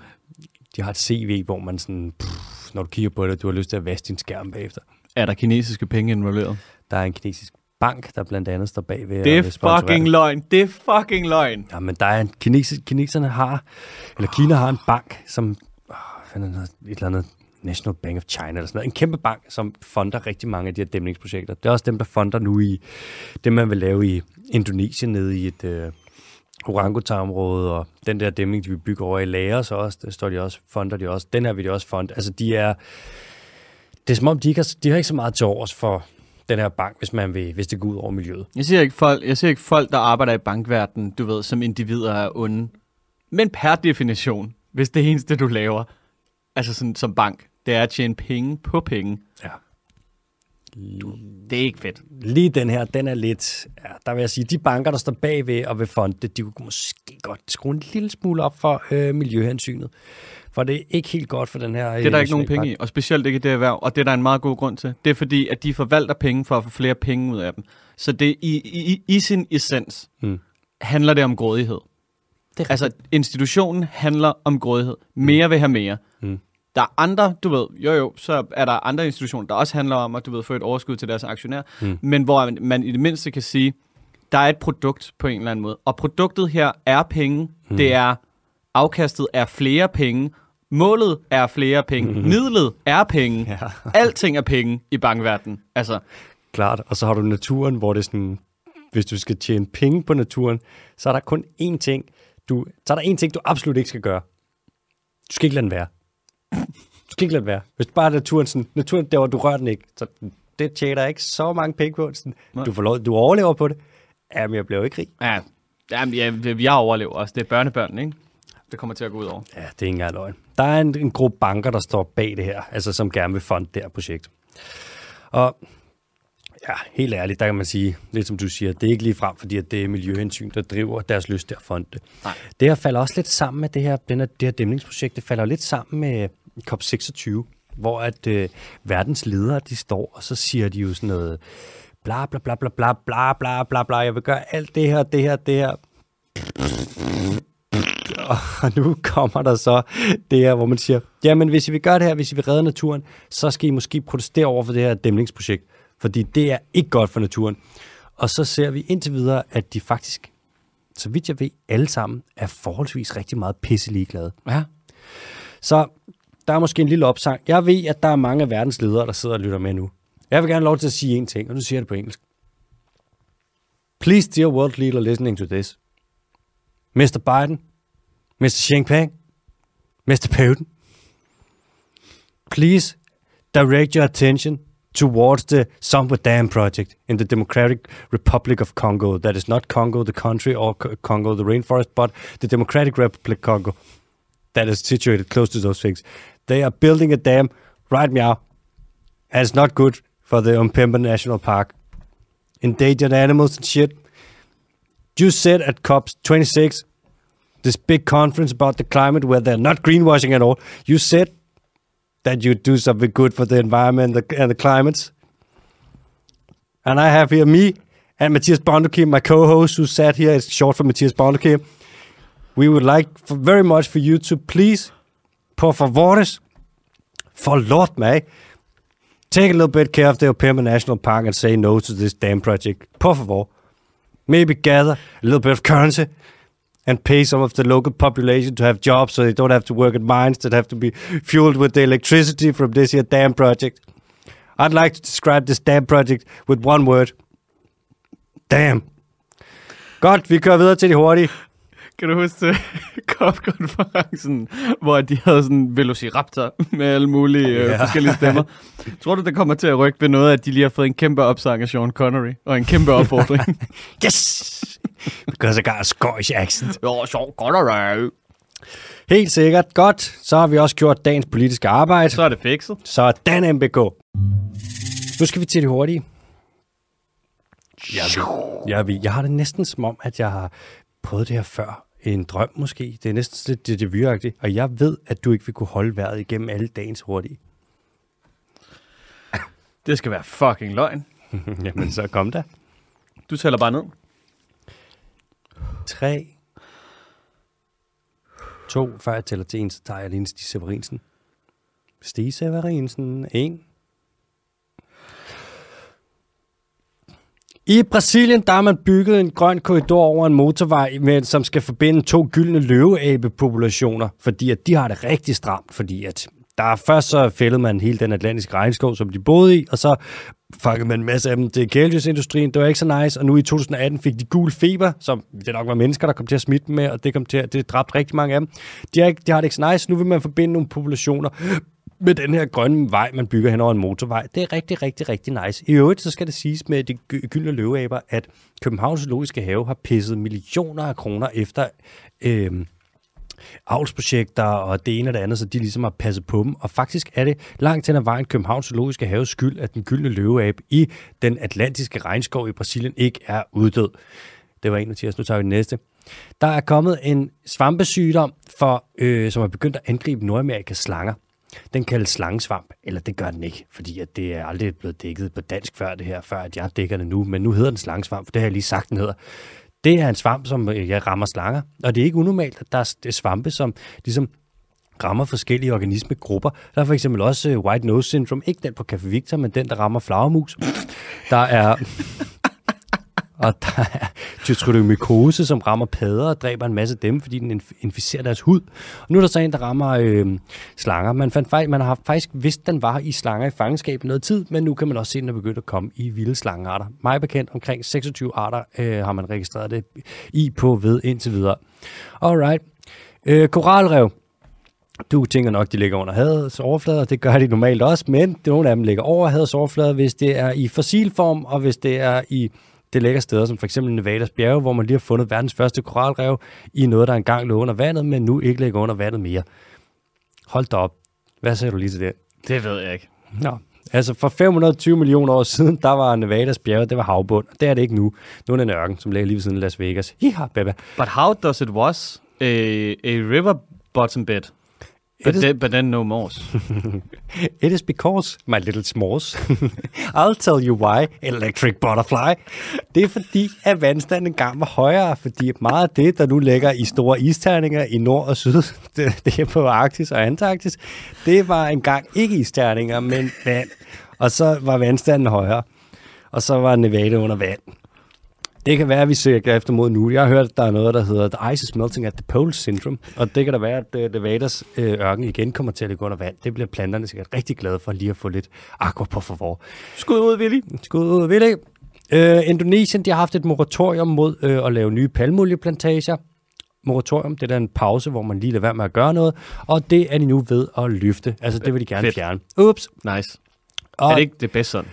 De har et CV, hvor man sådan, pff, når du kigger på det, du har lyst til at vaske din skærm bagefter. Er der kinesiske penge involveret? Der er en kinesisk bank, der blandt andet står bag ved. Det er fucking løgn. Det er fucking løgn. Ja, men der er en kinesisk, kineserne har, eller Kina har en bank, som, oh, et eller andet National Bank of China eller sådan noget. En kæmpe bank, som funder rigtig mange af de her dæmningsprojekter. Det er også dem, der funder nu i det, man vil lave i Indonesien nede i et øh, uh, orangutarområde, og den der dæmning, de vil bygge over i Laos også, der står de også, funder de også. Den her vil de også fund. Altså, de er... Det er som om, de, ikke har, de har ikke så meget til overs for den her bank, hvis man vil, hvis det går ud over miljøet. Jeg ser ikke folk, jeg ser ikke folk der arbejder i bankverdenen, du ved, som individer er onde. Men per definition, hvis det eneste, du laver, altså sådan som bank, det er at tjene penge på penge. Ja. Du, det er ikke fedt. Lige den her, den er lidt... Ja, der vil jeg sige, de banker, der står bagved og vil fonde, de kunne måske godt skrue en lille smule op for øh, miljøhensynet. For det er ikke helt godt for den her... Det er der ikke nogen penge i, og specielt ikke i det erhverv. Og det er der en meget god grund til. Det er fordi, at de forvalter penge for at få flere penge ud af dem. Så det i, i, i sin essens mm. handler det om grådighed. Det altså, institutionen handler om grådighed. Mere vil have mere. Mm. Der er andre, du ved, jo jo, så er der andre institutioner, der også handler om at du ved, få et overskud til deres aktionærer, mm. men hvor man i det mindste kan sige, der er et produkt på en eller anden måde. Og produktet her er penge. Mm. Det er afkastet er flere penge. Målet er flere penge. Mm. Midlet er penge. Ja. [LAUGHS] Alting er penge i bankverdenen. Altså. Klart. Og så har du naturen, hvor det er sådan, hvis du skal tjene penge på naturen, så er der kun én ting, du, så er der én ting, du absolut ikke skal gøre. Du skal ikke lade den være. Du skal ikke lade være. Hvis bare naturen, sådan, naturen der, hvor du rører den ikke, så det tjener ikke så mange penge på. Sådan, du, får lov, du overlever på det. Jamen, jeg bliver jo ikke rig. Ja, Jamen, ja, jeg overlever også. Det er børnebørn, ikke? Det kommer til at gå ud over. Ja, det er ikke engang løgn. Der er en, en gruppe banker, der står bag det her, altså som gerne vil fonde det her projekt. Og ja, helt ærligt, der kan man sige, lidt som du siger, det er ikke lige frem, fordi at det er miljøhensyn, der driver deres lyst til at fonde det. Nej. Det her falder også lidt sammen med det her, den her, det her dæmningsprojekt, det falder lidt sammen med COP26, hvor at øh, verdens ledere, de står, og så siger de jo sådan noget, bla bla bla bla bla bla bla bla bla, jeg vil gøre alt det her, det her, det her. Og nu kommer der så det her, hvor man siger, jamen hvis I vil gøre det her, hvis I vil redde naturen, så skal I måske protestere over for det her dæmningsprojekt, fordi det er ikke godt for naturen. Og så ser vi indtil videre, at de faktisk, så vidt jeg ved, alle sammen er forholdsvis rigtig meget pisse ligeglade. Ja. Så der er måske en lille opsang. Jeg ved, at der er mange af verdens ledere, der sidder og lytter med nu. Jeg vil gerne lov til at sige en ting, og nu siger jeg det på engelsk. Please, dear world leader listening to this. Mr. Biden, Mr. Xi Jinping, Mr. Putin, please direct your attention towards the Samba Dam project in the Democratic Republic of Congo. That is not Congo, the country, or Congo, the rainforest, but the Democratic Republic Congo that is situated close to those things. They are building a dam right now, and it's not good for the Umpemba National Park. Endangered animals and shit. You said at COP26, this big conference about the climate where they're not greenwashing at all, you said that you'd do something good for the environment and the, and the climates. And I have here me and Matthias Bondukim, my co-host, who sat here. It's short for Matthias Bondukim. We would like for, very much for you to please på favores, for mig. take a little bit care of the Opema National Park and say no to this dam project. På favor. Maybe gather a little bit of currency and pay some of the local population to have jobs so they don't have to work at mines that have to be fueled with the electricity from this here dam project. I'd like to describe this dam project with one word. Damn. Godt, vi kører videre til de hurtige. Kan du huske [LAUGHS] COP-konferencen, hvor de havde sådan velociraptor [LAUGHS] med alle mulige øh, ja. forskellige stemmer? [LAUGHS] Tror du, det kommer til at rykke ved noget, at de lige har fået en kæmpe opsang af Sean Connery, og en kæmpe opfordring? yes! Because I got a Scottish accent. Ja, Sean Connery. Helt sikkert. Godt. Så har vi også gjort dagens politiske arbejde. Så er det fikset. Så er den MBK. Nu skal vi til det hurtige. Jeg, jeg, jeg har det næsten som om, at jeg har prøvet det her før. En drøm måske. Det er næsten lidt det, det. Og jeg ved, at du ikke vil kunne holde vejret igennem alle dagens hurtige. Det skal være fucking løgn. [LAUGHS] Jamen, så kom der. Du tæller bare ned. 3, 2, før jeg tæller til 1, så tager jeg lige Stig Severinsen. Stig Severinsen, 1. I Brasilien, der har man bygget en grøn korridor over en motorvej, med, som skal forbinde to gyldne løveabepopulationer, fordi at de har det rigtig stramt, fordi at der først så fældede man hele den atlantiske regnskov, som de boede i, og så fangede man en masse af dem til kæledyrindustrien. Det var ikke så nice, og nu i 2018 fik de gul feber, som det nok var mennesker, der kom til at smitte dem med, og det, kom til at, det dræbte rigtig mange af dem. De har, ikke, de har det ikke så nice. Nu vil man forbinde nogle populationer med den her grønne vej, man bygger hen over en motorvej. Det er rigtig, rigtig, rigtig nice. I øvrigt, så skal det siges med de gyldne løveaber, at Københavns Zoologiske Have har pisset millioner af kroner efter øh, avlsprojekter og det ene og det andet, så de ligesom har passet på dem. Og faktisk er det langt hen ad vejen Københavns Zoologiske Haves skyld, at den gyldne løveabe i den atlantiske regnskov i Brasilien ikke er uddød. Det var en af nu tager vi den næste. Der er kommet en svampesygdom, for, øh, som er begyndt at angribe Nordamerikas slanger. Den kaldes slangesvamp, eller det gør den ikke, fordi at det er aldrig blevet dækket på dansk før det her, før at jeg dækker det nu, men nu hedder den slangesvamp, for det har jeg lige sagt, den hedder. Det er en svamp, som øh, jeg rammer slanger, og det er ikke unormalt, at der er svampe, som ligesom rammer forskellige organismegrupper. Der er for eksempel også øh, white nose syndrome, ikke den på Café Victor, men den, der rammer flagermus. Der er og der er tytrylomykose, som rammer padder og dræber en masse af dem, fordi den inficerer deres hud. Og nu er der så en, der rammer øh, slanger. Man, fandt, man har faktisk vidst, den var i slanger i fangenskab noget tid, men nu kan man også se, at den er begyndt at komme i vilde slangearter. Meget bekendt, omkring 26 arter øh, har man registreret det i på ved indtil videre. Alright. Øh, koralrev. Du tænker nok, de ligger under havets overflade, og det gør de normalt også, men nogle af dem ligger over havets overflade, hvis det er i fossilform, og hvis det er i det lækker steder, som for eksempel Nevadas bjerge, hvor man lige har fundet verdens første koralrev i noget, der engang lå under vandet, men nu ikke ligger under vandet mere. Hold da op. Hvad siger du lige til det? Det ved jeg ikke. Nå, altså for 520 millioner år siden, der var Nevadas bjerge, det var havbund. Det er det ikke nu. Nu er det en ørken, som ligger lige ved siden af Las Vegas. Ja, baba. But how does it was a, a river bottom bed? But, is, then, but then no more. [LAUGHS] it is because, my little s'mores, [LAUGHS] I'll tell you why, electric butterfly. Det er fordi, at vandstanden engang var højere, fordi meget af det, der nu ligger i store isterninger i nord og syd, [LAUGHS] det, det er på Arktis og Antarktis, det var engang ikke isterninger, men vand. Og så var vandstanden højere, og så var Nevada under vand. Det kan være, at vi søger efter mod nu. Jeg har hørt, at der er noget, der hedder The Ice is Melting at the Pole Syndrome, og det kan da være, at uh, Nevadas uh, ørken igen kommer til at ligge under vand. Det bliver planterne sikkert rigtig glade for lige at få lidt aqua på forvor. Skud ud, Willy. Skud ud, Willy. Uh, Indonesien de har haft et moratorium mod uh, at lave nye palmolieplantager. Moratorium, det er en pause, hvor man lige lader være med at gøre noget, og det er de nu ved at løfte. Altså, det vil de gerne Fedt. fjerne. Ups. Nice. Og, er det ikke det bedste sådan?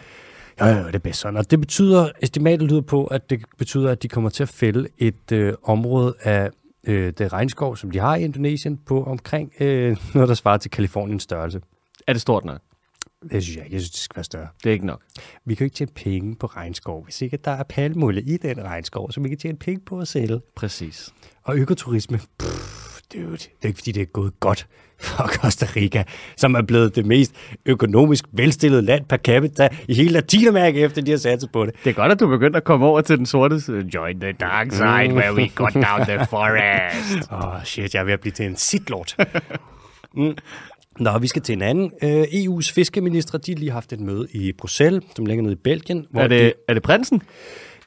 Ja, ja, det er bedst sådan. Og det betyder, estimatet lyder på, at det betyder, at de kommer til at fælde et øh, område af øh, det regnskov, som de har i Indonesien, på omkring øh, [LAUGHS] noget, der svarer til Kaliforniens størrelse. Er det stort nok? Det synes jeg ikke. Jeg synes, det skal være større. Det er ikke nok. Vi kan jo ikke tjene penge på regnskov, hvis ikke der er palmolie i den regnskov, så vi kan tjene penge på at sælge. Præcis. Og økoturisme, pff, dude, det er ikke fordi, det er gået godt for [LAUGHS] Costa Rica, som er blevet det mest økonomisk velstillede land per capita i hele Latinamerika, efter de har sat på det. Det er godt, at du begynder at komme over til den sorte Join the dark side, mm. where we cut down the [LAUGHS] forest. Åh, oh, shit, jeg er ved at blive til en sitlort. mm. Nå, vi skal til en anden. Øh, EU's fiskeministre, de har lige haft et møde i Bruxelles, som ligger nede i Belgien. Hvor er, det, de, er det prinsen?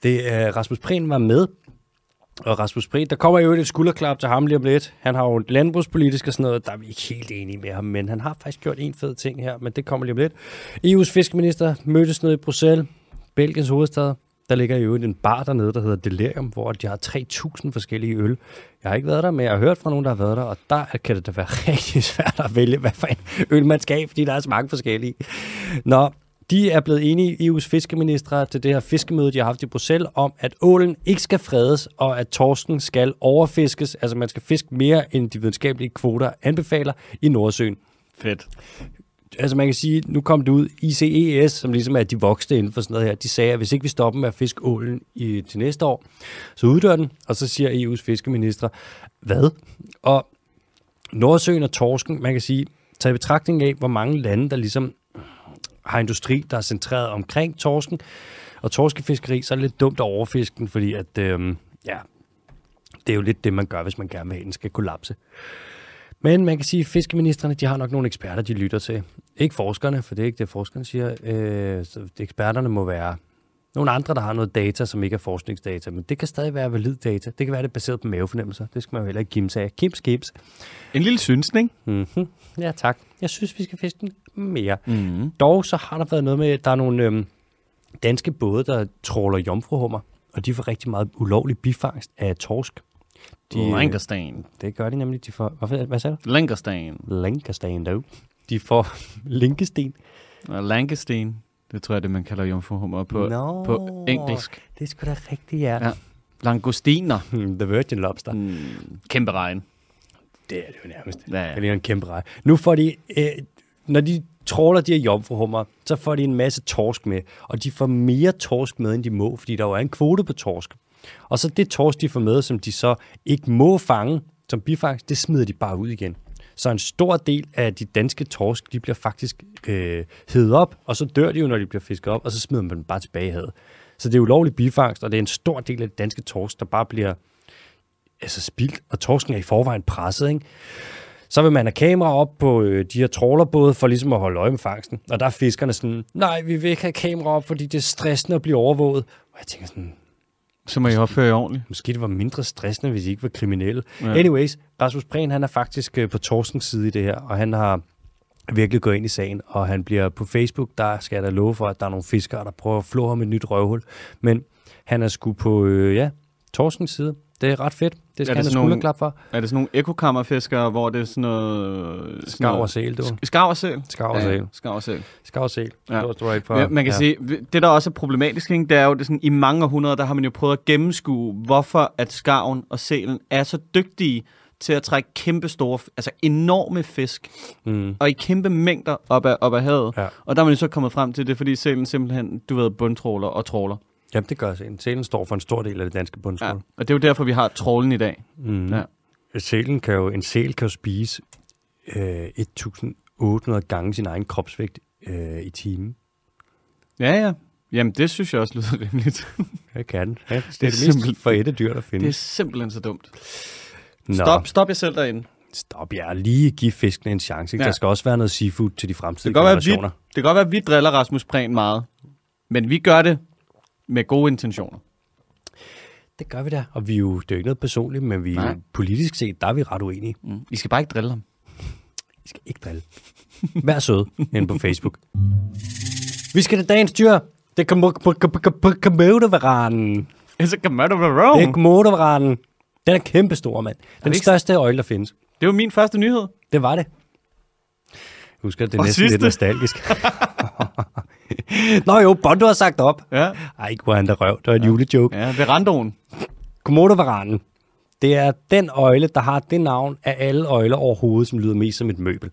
Det er Rasmus Prehn var med, og Rasmus Prehn, der kommer jo et skulderklap til ham lige om lidt. Han har jo landbrugspolitisk og sådan noget, der er vi ikke helt enige med ham, men han har faktisk gjort en fed ting her, men det kommer lige om lidt. EU's fiskeminister mødtes nede i Bruxelles, Belgiens hovedstad. Der ligger jo en bar dernede, der hedder Delirium, hvor de har 3.000 forskellige øl. Jeg har ikke været der, men jeg har hørt fra nogen, der har været der, og der kan det da være [LAUGHS] rigtig svært at vælge, hvad for en øl man skal fordi der er så mange forskellige. Nå, de er blevet enige, EU's fiskeministre, til det her fiskemøde, de har haft i Bruxelles, om, at ålen ikke skal fredes, og at torsken skal overfiskes. Altså, man skal fiske mere, end de videnskabelige kvoter anbefaler i Nordsøen. Fedt. Altså, man kan sige, nu kom det ud, ICES, som ligesom er de voksne inden for sådan noget her, de sagde, at hvis ikke vi stopper med at fiske ålen i, til næste år, så uddør den, og så siger EU's fiskeministre, hvad? Og Nordsøen og torsken, man kan sige, tager i betragtning af, hvor mange lande, der ligesom har industri, der er centreret omkring torsken, og torskefiskeri, så er det lidt dumt at overfiske den, fordi at, øhm, ja, det er jo lidt det, man gør, hvis man gerne vil have, den skal kollapse. Men man kan sige, at fiskeministerne, de har nok nogle eksperter, de lytter til. Ikke forskerne, for det er ikke det, forskerne siger. Øh, så eksperterne må være nogle andre, der har noget data, som ikke er forskningsdata, men det kan stadig være valid data. Det kan være det baseret på mavefornemmelser. Det skal man jo heller ikke kimse af. Kims, kims. En lille synsning. Mm-hmm. Ja, tak. Jeg synes, vi skal fiske den mere. Mm-hmm. Dog så har der været noget med, der er nogle øhm, danske både, der tråler jomfruhummer, og de får rigtig meget ulovlig bifangst af torsk. De, Lankersten. Det gør de nemlig. De får, hvad, hvad sagde du? Lankersten. Lankersten, dog. De får [LAUGHS] linkesten. Lankesten. Det tror jeg, det man kalder jomfruhummer på, no, på engelsk. Det er sgu da rigtigt, ja. ja. Langostiner. [LAUGHS] The Virgin Lobster. Mm, kæmpe regn. Det er det jo nærmest. Ja, ja. Det er en kæmpe regn. Nu får de, øh, når de tråler de her jomfruhummer, så får de en masse torsk med, og de får mere torsk med, end de må, fordi der jo er en kvote på torsk. Og så det torsk, de får med, som de så ikke må fange som bifangst, det smider de bare ud igen. Så en stor del af de danske torsk, de bliver faktisk øh, hedet op, og så dør de jo, når de bliver fisket op, og så smider man dem bare tilbage i havet. Så det er ulovlig bifangst, og det er en stor del af det danske torsk, der bare bliver altså spildt, og torsken er i forvejen presset, ikke? Så vil man have kamera op på øh, de her trålerbåde for ligesom at holde øje med fangsten. Og der er fiskerne sådan, nej, vi vil ikke have kamera op, fordi det er stressende at blive overvåget. Og jeg tænker sådan, så må I opføre jer ordentligt. Måske det var mindre stressende, hvis I ikke var kriminelle. Ja. Anyways, Rasmus Prehn, han er faktisk øh, på Torskens side i det her, og han har virkelig gået ind i sagen, og han bliver på Facebook, der skal jeg da love for, at der er nogle fiskere, der prøver at flå ham et nyt røvhul. Men han er sgu på, øh, ja, Torskens side. Det er ret fedt. Det skal er han have klap for. Er det sådan nogle ekokammerfiskere, hvor det er sådan noget... Skav og sæl, du. Skav og sæl? Skav og sæl. Skav og sæl. Skav og sæl. Ja. Det var for, ja, man kan ja. sige, det der også er problematisk, ikke, det er jo, det sådan, i mange århundreder, der har man jo prøvet at gennemskue, hvorfor at skaven og sælen er så dygtige til at trække kæmpe store, altså enorme fisk, mm. og i kæmpe mængder op ad, op ad havet. Ja. Og der er man jo så kommet frem til det, fordi sælen simpelthen, du ved, bundtråler og tråler. Jamen, det gør sælen. Sælen står for en stor del af det danske bundsmål. Ja, og det er jo derfor, vi har trålen i dag. Mm. Ja. Sælen kan jo, en sæl kan jo spise øh, 1.800 gange sin egen kropsvægt øh, i timen. Ja, ja. Jamen, det synes jeg også lyder [LAUGHS] rimeligt. det kan ja, det. Det, er det mest for et dyr, der findes. Det er simpelthen så dumt. Nå. Stop, stop jer selv derinde. Stop jer. Lige give fiskene en chance. Ja. Der skal også være noget seafood til de fremtidige det generationer. Være, vi, det kan godt være, at vi driller Rasmus Prehn meget. Men vi gør det med gode intentioner. Det gør vi da, og vi er jo, det er jo ikke noget personligt, men vi Nej. politisk set, der er vi ret uenige. Mm. Vi skal bare ikke drille ham. Vi skal ikke drille. Vær sød inde på Facebook. Vi skal til dagens dyr. Det er komodovaranen. Det er komodovaranen. Det er komodovaranen. Den er kæmpestor, mand. Den største øjle, der findes. Det var min første nyhed. Det var det. Jeg husker, det er næsten lidt nostalgisk. [LAUGHS] Nå jo, Bondo har sagt op. Ja. Ej, hvor han der røv. Det var en ja. julejoke. Ja, verandoen. Komodo-varanen. Det er den øjle, der har det navn af alle øjler overhovedet, som lyder mest som et møbel.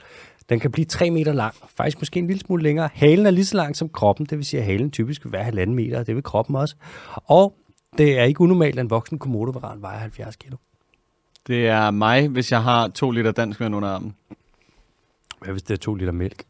Den kan blive 3 meter lang, faktisk måske en lille smule længere. Halen er lige så lang som kroppen, det vil sige, at halen typisk vil være halvanden meter, det vil kroppen også. Og det er ikke unormalt, at en voksen komodovaran vejer 70 kilo. Det er mig, hvis jeg har to liter dansk vand under armen. Hvad hvis det er to liter mælk?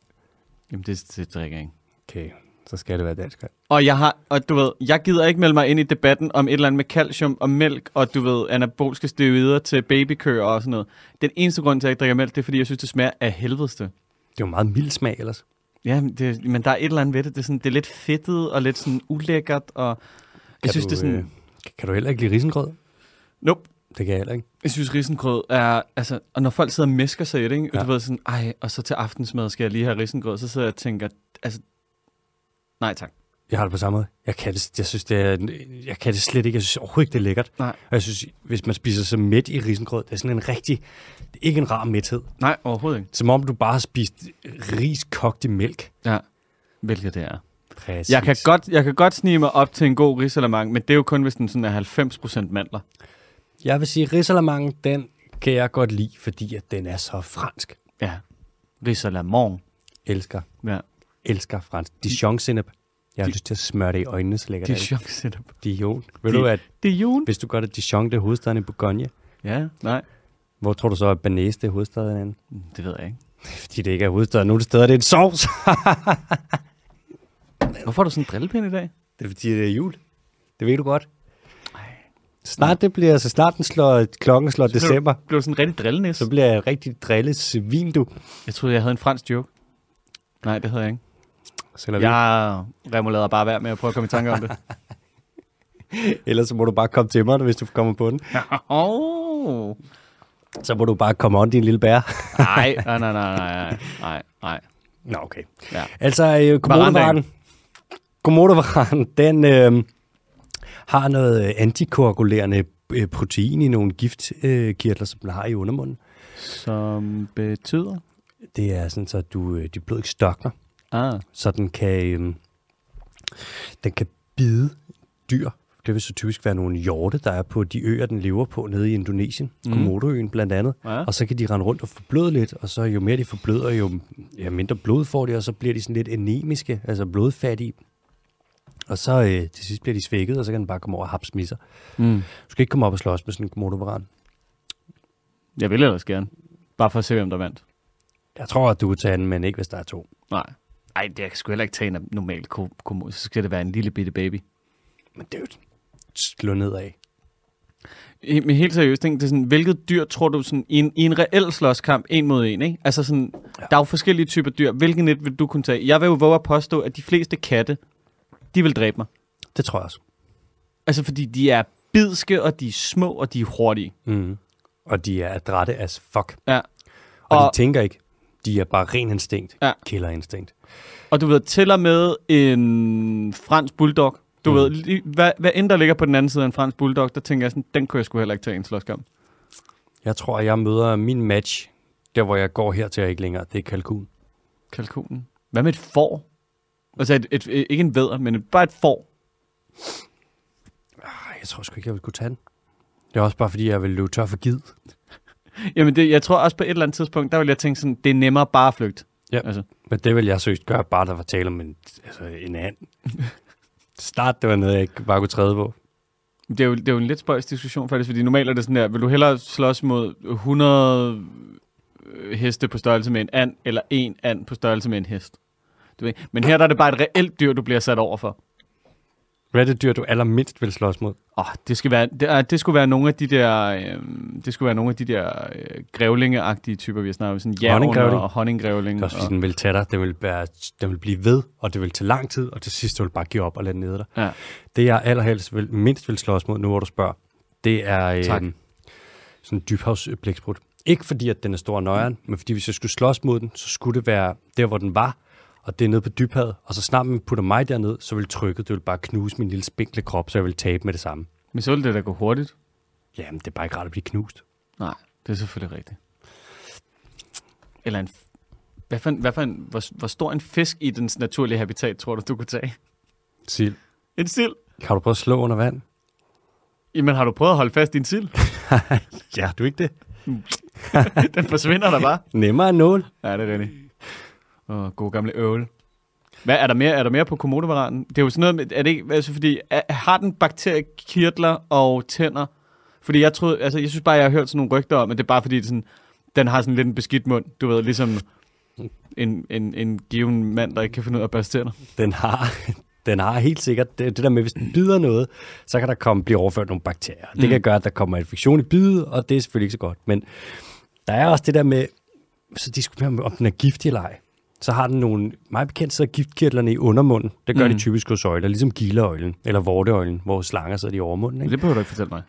Jamen, det, det drikker jeg ikke. Okay, så skal det være dansk. Og jeg har, og du ved, jeg gider ikke melde mig ind i debatten om et eller andet med calcium og mælk, og du ved, anabolske steroider til babykøer og sådan noget. Den eneste grund til, at jeg ikke drikker mælk, det er, fordi jeg synes, det smager af helvedeste. Det er jo meget mild smag ellers. Ja, det, men der er et eller andet ved det. Det er, sådan, det er lidt fedtet og lidt sådan ulækkert, og kan jeg synes, du, det er sådan... Øh, kan du heller ikke lide risengrød? Nope. Det kan jeg heller ikke. Jeg synes, risengrød er... Altså, og når folk sidder og mesker sig i det, ikke? Ja. Og du ved sådan, ej, og så til aftensmad skal jeg lige have risengrød, så sidder jeg og tænker, altså, Nej tak. Jeg har det på samme måde. Jeg kan det, jeg synes, det er, jeg kan det slet ikke. Jeg synes overhovedet ikke, det er lækkert. Nej. Og jeg synes, hvis man spiser sig midt i risengrød, det er sådan en rigtig, det er ikke en rar mæthed. Nej, overhovedet ikke. Som om du bare har spist ris kogt i mælk. Ja, hvilket det er. Præcis. Jeg kan, godt, jeg kan godt snige mig op til en god risalamang, men det er jo kun, hvis den sådan er 90% mandler. Jeg vil sige, risalamangen, den kan jeg godt lide, fordi at den er så fransk. Ja, risalamang. Elsker, Ja, elsker fransk. dijon -sinep. Jeg har lyst til at smøre det i øjnene, så lækkert det Dijon setup. Dijon. Ved Di- du, at Dijon? hvis du gør det Dijon, det er hovedstaden i Bourgogne, Ja, nej, hvor tror du så, at Banæs det er hovedstaden henne? det ved jeg ikke. [LAUGHS] Fordi det ikke er hovedstaden. Nogle steder det er en sovs. [LAUGHS] Hvorfor har du sådan en drillepind i dag? det er fordi, det er jul. Det ved du godt. Snart det bliver, så snart den slår, klokken slår du- december, Blev du sådan en rigtig drillenis? så bliver jeg rigtig drillet svin, du. Jeg troede, jeg havde en fransk joke. Nej, det havde jeg ikke. Vi- Jeg remoulader bare værd med at prøve at komme i tanke om det. [LAUGHS] Ellers så må du bare komme til mig, hvis du kommer på den. oh. Så må du bare komme on, din lille bær. Nej, [LAUGHS] nej, nej, nej, nej, nej, nej. Nå, okay. Ja. Altså, øh, kommodovaren, kommodovaren, den øh, har noget øh, antikoagulerende øh, protein i nogle giftkirtler, som den har i undermunden. Som betyder? Det er sådan, så du, øh, dit blod ikke størkner, Ah, så den kan, øh, den kan bide dyr. Det vil så typisk være nogle hjorte, der er på de øer, den lever på nede i Indonesien. Mm. Komodoøen blandt andet. ja. Og så kan de rende rundt og forbløde lidt, og så jo mere de forbløder, jo ja, mindre blod får de, og så bliver de sådan lidt anemiske, altså blodfattige. Og så øh, til sidst bliver de svækket, og så kan den bare komme over og hapsmisser. Mm. Du skal ikke komme op og slås med sådan en komodovaran. Jeg vil ellers gerne. Bare for at se, hvem der vandt. Jeg tror, at du kan tage den, men ikke hvis der er to. Nej. Ej, det jeg kan sgu heller ikke tage en normal ko- kommode. Så skal det være en lille bitte baby. Men det er jo slå ned af. Men helt seriøst, ikke? det er sådan, hvilket dyr tror du sådan, i, en, i en reel slåskamp, en mod en, ikke? Altså sådan, ja. Der er jo forskellige typer dyr. Hvilken et vil du kunne tage? Jeg vil jo våge at påstå, at de fleste katte, de vil dræbe mig. Det tror jeg også. Altså fordi de er bidske, og de er små, og de er hurtige. Mm. Og de er adrette as fuck. Ja. Og, og Og- de tænker ikke. De er bare ren instinkt. Ja. Killerinstinkt. Og du ved, til og med en fransk bulldog, du mm. Ved, lige- hvad, hvad end der ligger på den anden side af en fransk bulldog, der tænker jeg sådan, den kunne jeg sgu heller ikke tage en slåskamp. Jeg tror, at jeg møder min match, der hvor jeg går her til ikke længere. Det er kalkun. Kalkunen. Hvad med et får? Altså et, et, et, ikke en vædder, men et, bare et får. Ej, jeg tror sgu ikke, jeg vil kunne tage den. Det er også bare, fordi jeg vil løbe tør for gid. Jamen, det, jeg tror også på et eller andet tidspunkt, der vil jeg tænke sådan, det er nemmere bare at flygte. Ja. Altså, Men det vil jeg søgt gøre, bare der var tale om en, altså en and. [LAUGHS] Start, det var noget, jeg ikke bare kunne træde på. det er, jo, det er jo en lidt spøjs diskussion faktisk, fordi normalt er det sådan der, vil du hellere slås mod 100 øh, heste på størrelse med en and, eller en and på størrelse med en hest? Du ved. Men her der er det bare et reelt dyr, du bliver sat over for. Hvad er det dyr, du allermindst vil slås mod? Åh, det, skal være, det, det skulle være nogle af de der, øh, det skulle være nogle af de der øh, grævlingeagtige typer, vi har snakket om. Sådan jævn Honninggrævling. og honninggrævling. Det er også, fordi og, den vil tage dig, den vil, være, den vil blive ved, og det vil tage lang tid, og til sidst vil bare give op og lade nede dig. ja. Det, jeg allerhelst vil, mindst vil slås mod, nu hvor du spørger, det er Tak. øh, sådan en dybhavsblæksprut. Ikke fordi, at den er stor og nøjeren, men fordi hvis jeg skulle slås mod den, så skulle det være der, hvor den var, og det er nede på dybhavet. Og så snart man putter mig derned, så vil trykket, det vil bare knuse min lille spinkle krop, så jeg vil tabe med det samme. Men så vil det da gå hurtigt. Jamen, det er bare ikke rart at blive knust. Nej, det er selvfølgelig rigtigt. Eller en... Hvad for, en, hvad for en, hvor, hvor stor en fisk i dens naturlige habitat, tror du, du kunne tage? Sild. En sild? Kan du prøve at slå under vand? Jamen, har du prøvet at holde fast i en sild? [LAUGHS] Ja, du ikke det? [LAUGHS] Den forsvinder der bare. Nemmere end nål. Ja, det er rigtigt. Åh, god gamle øvel. Hvad, er der mere, er der mere på komodovaranen? Det er jo sådan noget med, er det ikke, altså fordi, er, har den bakteriekirtler og tænder? Fordi jeg troede, altså jeg synes bare, jeg har hørt sådan nogle rygter om, at det er bare fordi, det sådan, den har sådan lidt en beskidt mund. Du ved, ligesom en, en, en given mand, der ikke kan finde ud af at børste tænder. Den har, [LAUGHS] den har helt sikkert, det, det der med, hvis den bider noget, så kan der komme, blive overført nogle bakterier. Det Mm. kan gøre, at der kommer infektion i bidet, og det er selvfølgelig ikke så godt. Men der er også det der med, så diskuterer man, om den er giftig eller ej. Så har den nogle, meget bekendt sidder giftkirtlerne i undermunden. Det gør mm. De typisk hos øjler, ligesom gildeøjlen, eller vorteøjlen, hvor slanger sidder i overmunden. Ikke? det behøver du ikke fortælle mig.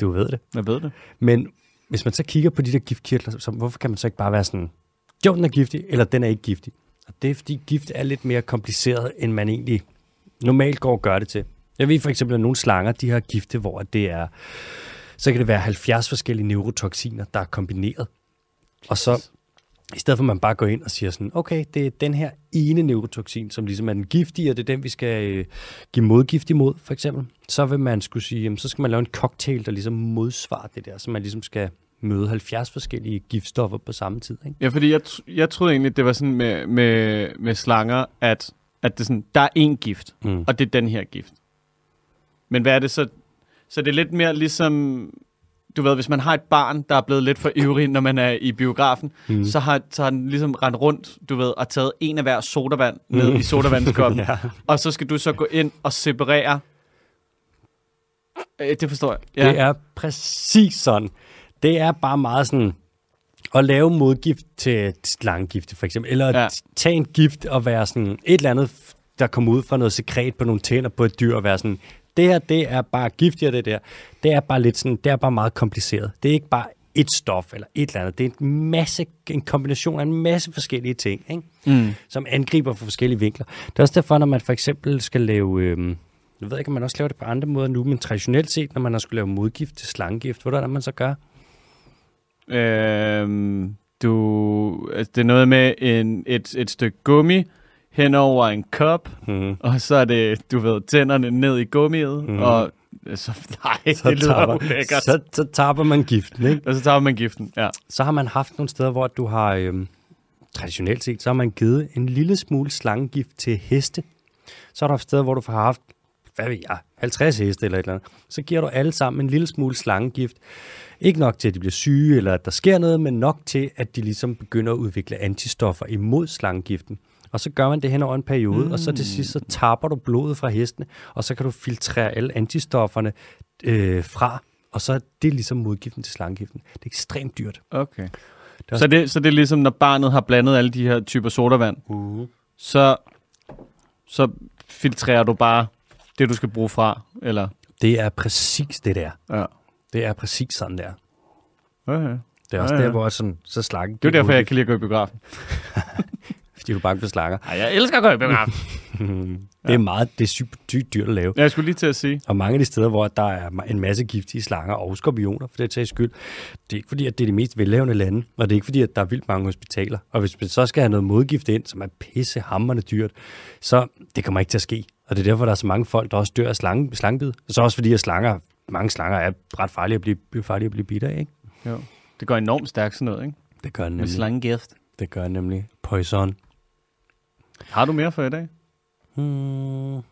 Du ved det. Jeg ved det. Men hvis man så kigger på de der giftkirtler, så hvorfor kan man så ikke bare være sådan, jo, den er giftig, eller den er ikke giftig? Og det er, fordi gift er lidt mere kompliceret, end man egentlig normalt går og gør det til. Jeg ved for eksempel, at nogle slanger, de har gifte, hvor det er, så kan det være 70 forskellige neurotoxiner, der er kombineret. Og så, i stedet for at man bare går ind og siger sådan, okay, det er den her ene neurotoxin, som ligesom er den giftige, og det er den, vi skal øh, give modgift imod, for eksempel. Så vil man skulle sige, jamen, så skal man lave en cocktail, der ligesom modsvarer det der, så man ligesom skal møde 70 forskellige giftstoffer på samme tid. Ikke? Ja, fordi jeg, jeg troede egentlig, det var sådan med, med, med slanger, at, at det sådan, der er én gift, mm. og det er den her gift. Men hvad er det så? Så det er lidt mere ligesom, du ved, hvis man har et barn, der er blevet lidt for ivrig, når man er i biografen, mm. så, har, så har den ligesom rendt rundt, du ved, og taget en af hver sodavand ned mm. i sodavandskoppen. [LAUGHS] ja. Og så skal du så gå ind og separere. Øh, det forstår jeg. Ja. Det er præcis sådan. Det er bare meget sådan at lave modgift til slangegift, for eksempel. Eller ja. tage en gift og være sådan et eller andet, der kommer ud fra noget sekret på nogle tænder på et dyr, og være sådan, det her, det er bare giftigt, det der. Det er bare lidt sådan, det er bare meget kompliceret. Det er ikke bare et stof eller et eller andet. Det er en masse, en kombination af en masse forskellige ting, ikke? Mm. som angriber fra forskellige vinkler. Det er også derfor, når man for eksempel skal lave, øh, jeg ved ikke, om man også laver det på andre måder nu, men traditionelt set, når man har skulle lave modgift til slangegift, hvordan man så gør? Øhm, du, altså, det er noget med en, et, et stykke gummi hen over en kop, mm. og så er det, du ved, tænderne ned i gummiet, mm. og så, nej, så det lyder tapper, ulækkert. Så, så tapper man giften, ikke? Og så tapper man giften, ja. Så har man haft nogle steder, hvor du har, øhm, traditionelt set, så har man givet en lille smule slangegift til heste. Så er der steder, hvor du har haft, hvad ved jeg, 50 heste eller et eller andet. Så giver du alle sammen en lille smule slangegift. Ikke nok til, at de bliver syge, eller at der sker noget, men nok til, at de ligesom begynder at udvikle antistoffer imod slangegiften. Og så gør man det hen over en periode, mm. og så til sidst så tapper du blodet fra hestene, og så kan du filtrere alle antistofferne øh, fra, og så er det ligesom modgiften til slangegiften. Det er ekstremt dyrt. Okay. Det er så, det, så det er ligesom, når barnet har blandet alle de her typer sodavand, uh. så, så filtrerer du bare det, du skal bruge fra, eller? Det er præcis det der. Ja. Det er præcis sådan der. Okay. Det er også ja, ja. der, hvor sådan, så slange... Det er derfor, jeg kan lide at gå i biografen. [LAUGHS] Fordi du er bange for slanger. Nej, jeg elsker at gå i biografen. det er meget, det er sygt dyrt, dyrt at lave. Ja, jeg skulle lige til at sige. Og mange af de steder, hvor der er en masse giftige slanger og skorpioner, for det tager skyld, det er ikke fordi, at det er de mest velhavende lande, og det er ikke fordi, at der er vildt mange hospitaler. Og hvis man så skal have noget modgift ind, som er pisse hammerne dyrt, så det kommer ikke til at ske. Og det er derfor, der er så mange folk, der også dør af slange, slangebid. Så også fordi, at slanger, mange slanger er ret farlige at blive, farlige at blive bidt af, ikke? Jo. Det går enormt stærkt sådan noget, ikke? Det gør nemlig. Med slangegift. Det gør nemlig. Poison. Har du mere for i dag? Hmm.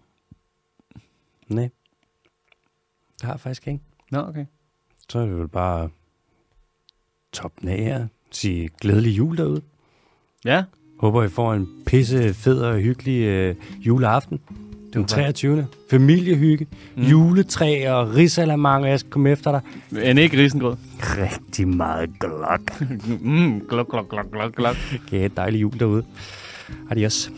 Nej. Det har jeg faktisk ikke. Nå, okay. Så er det vel bare top af her. Sige glædelig jul derude. Ja. Håber, I får en pisse fed og hyggelig øh, juleaften. Den 23. Familiehygge, mm. juletræ og risalamang, og jeg skal komme efter dig. Men ikke risengrød. Rigtig meget glok. [LAUGHS] mm, glok, glok, glok, glok, glok. Okay, dejlig jul derude. Adiós.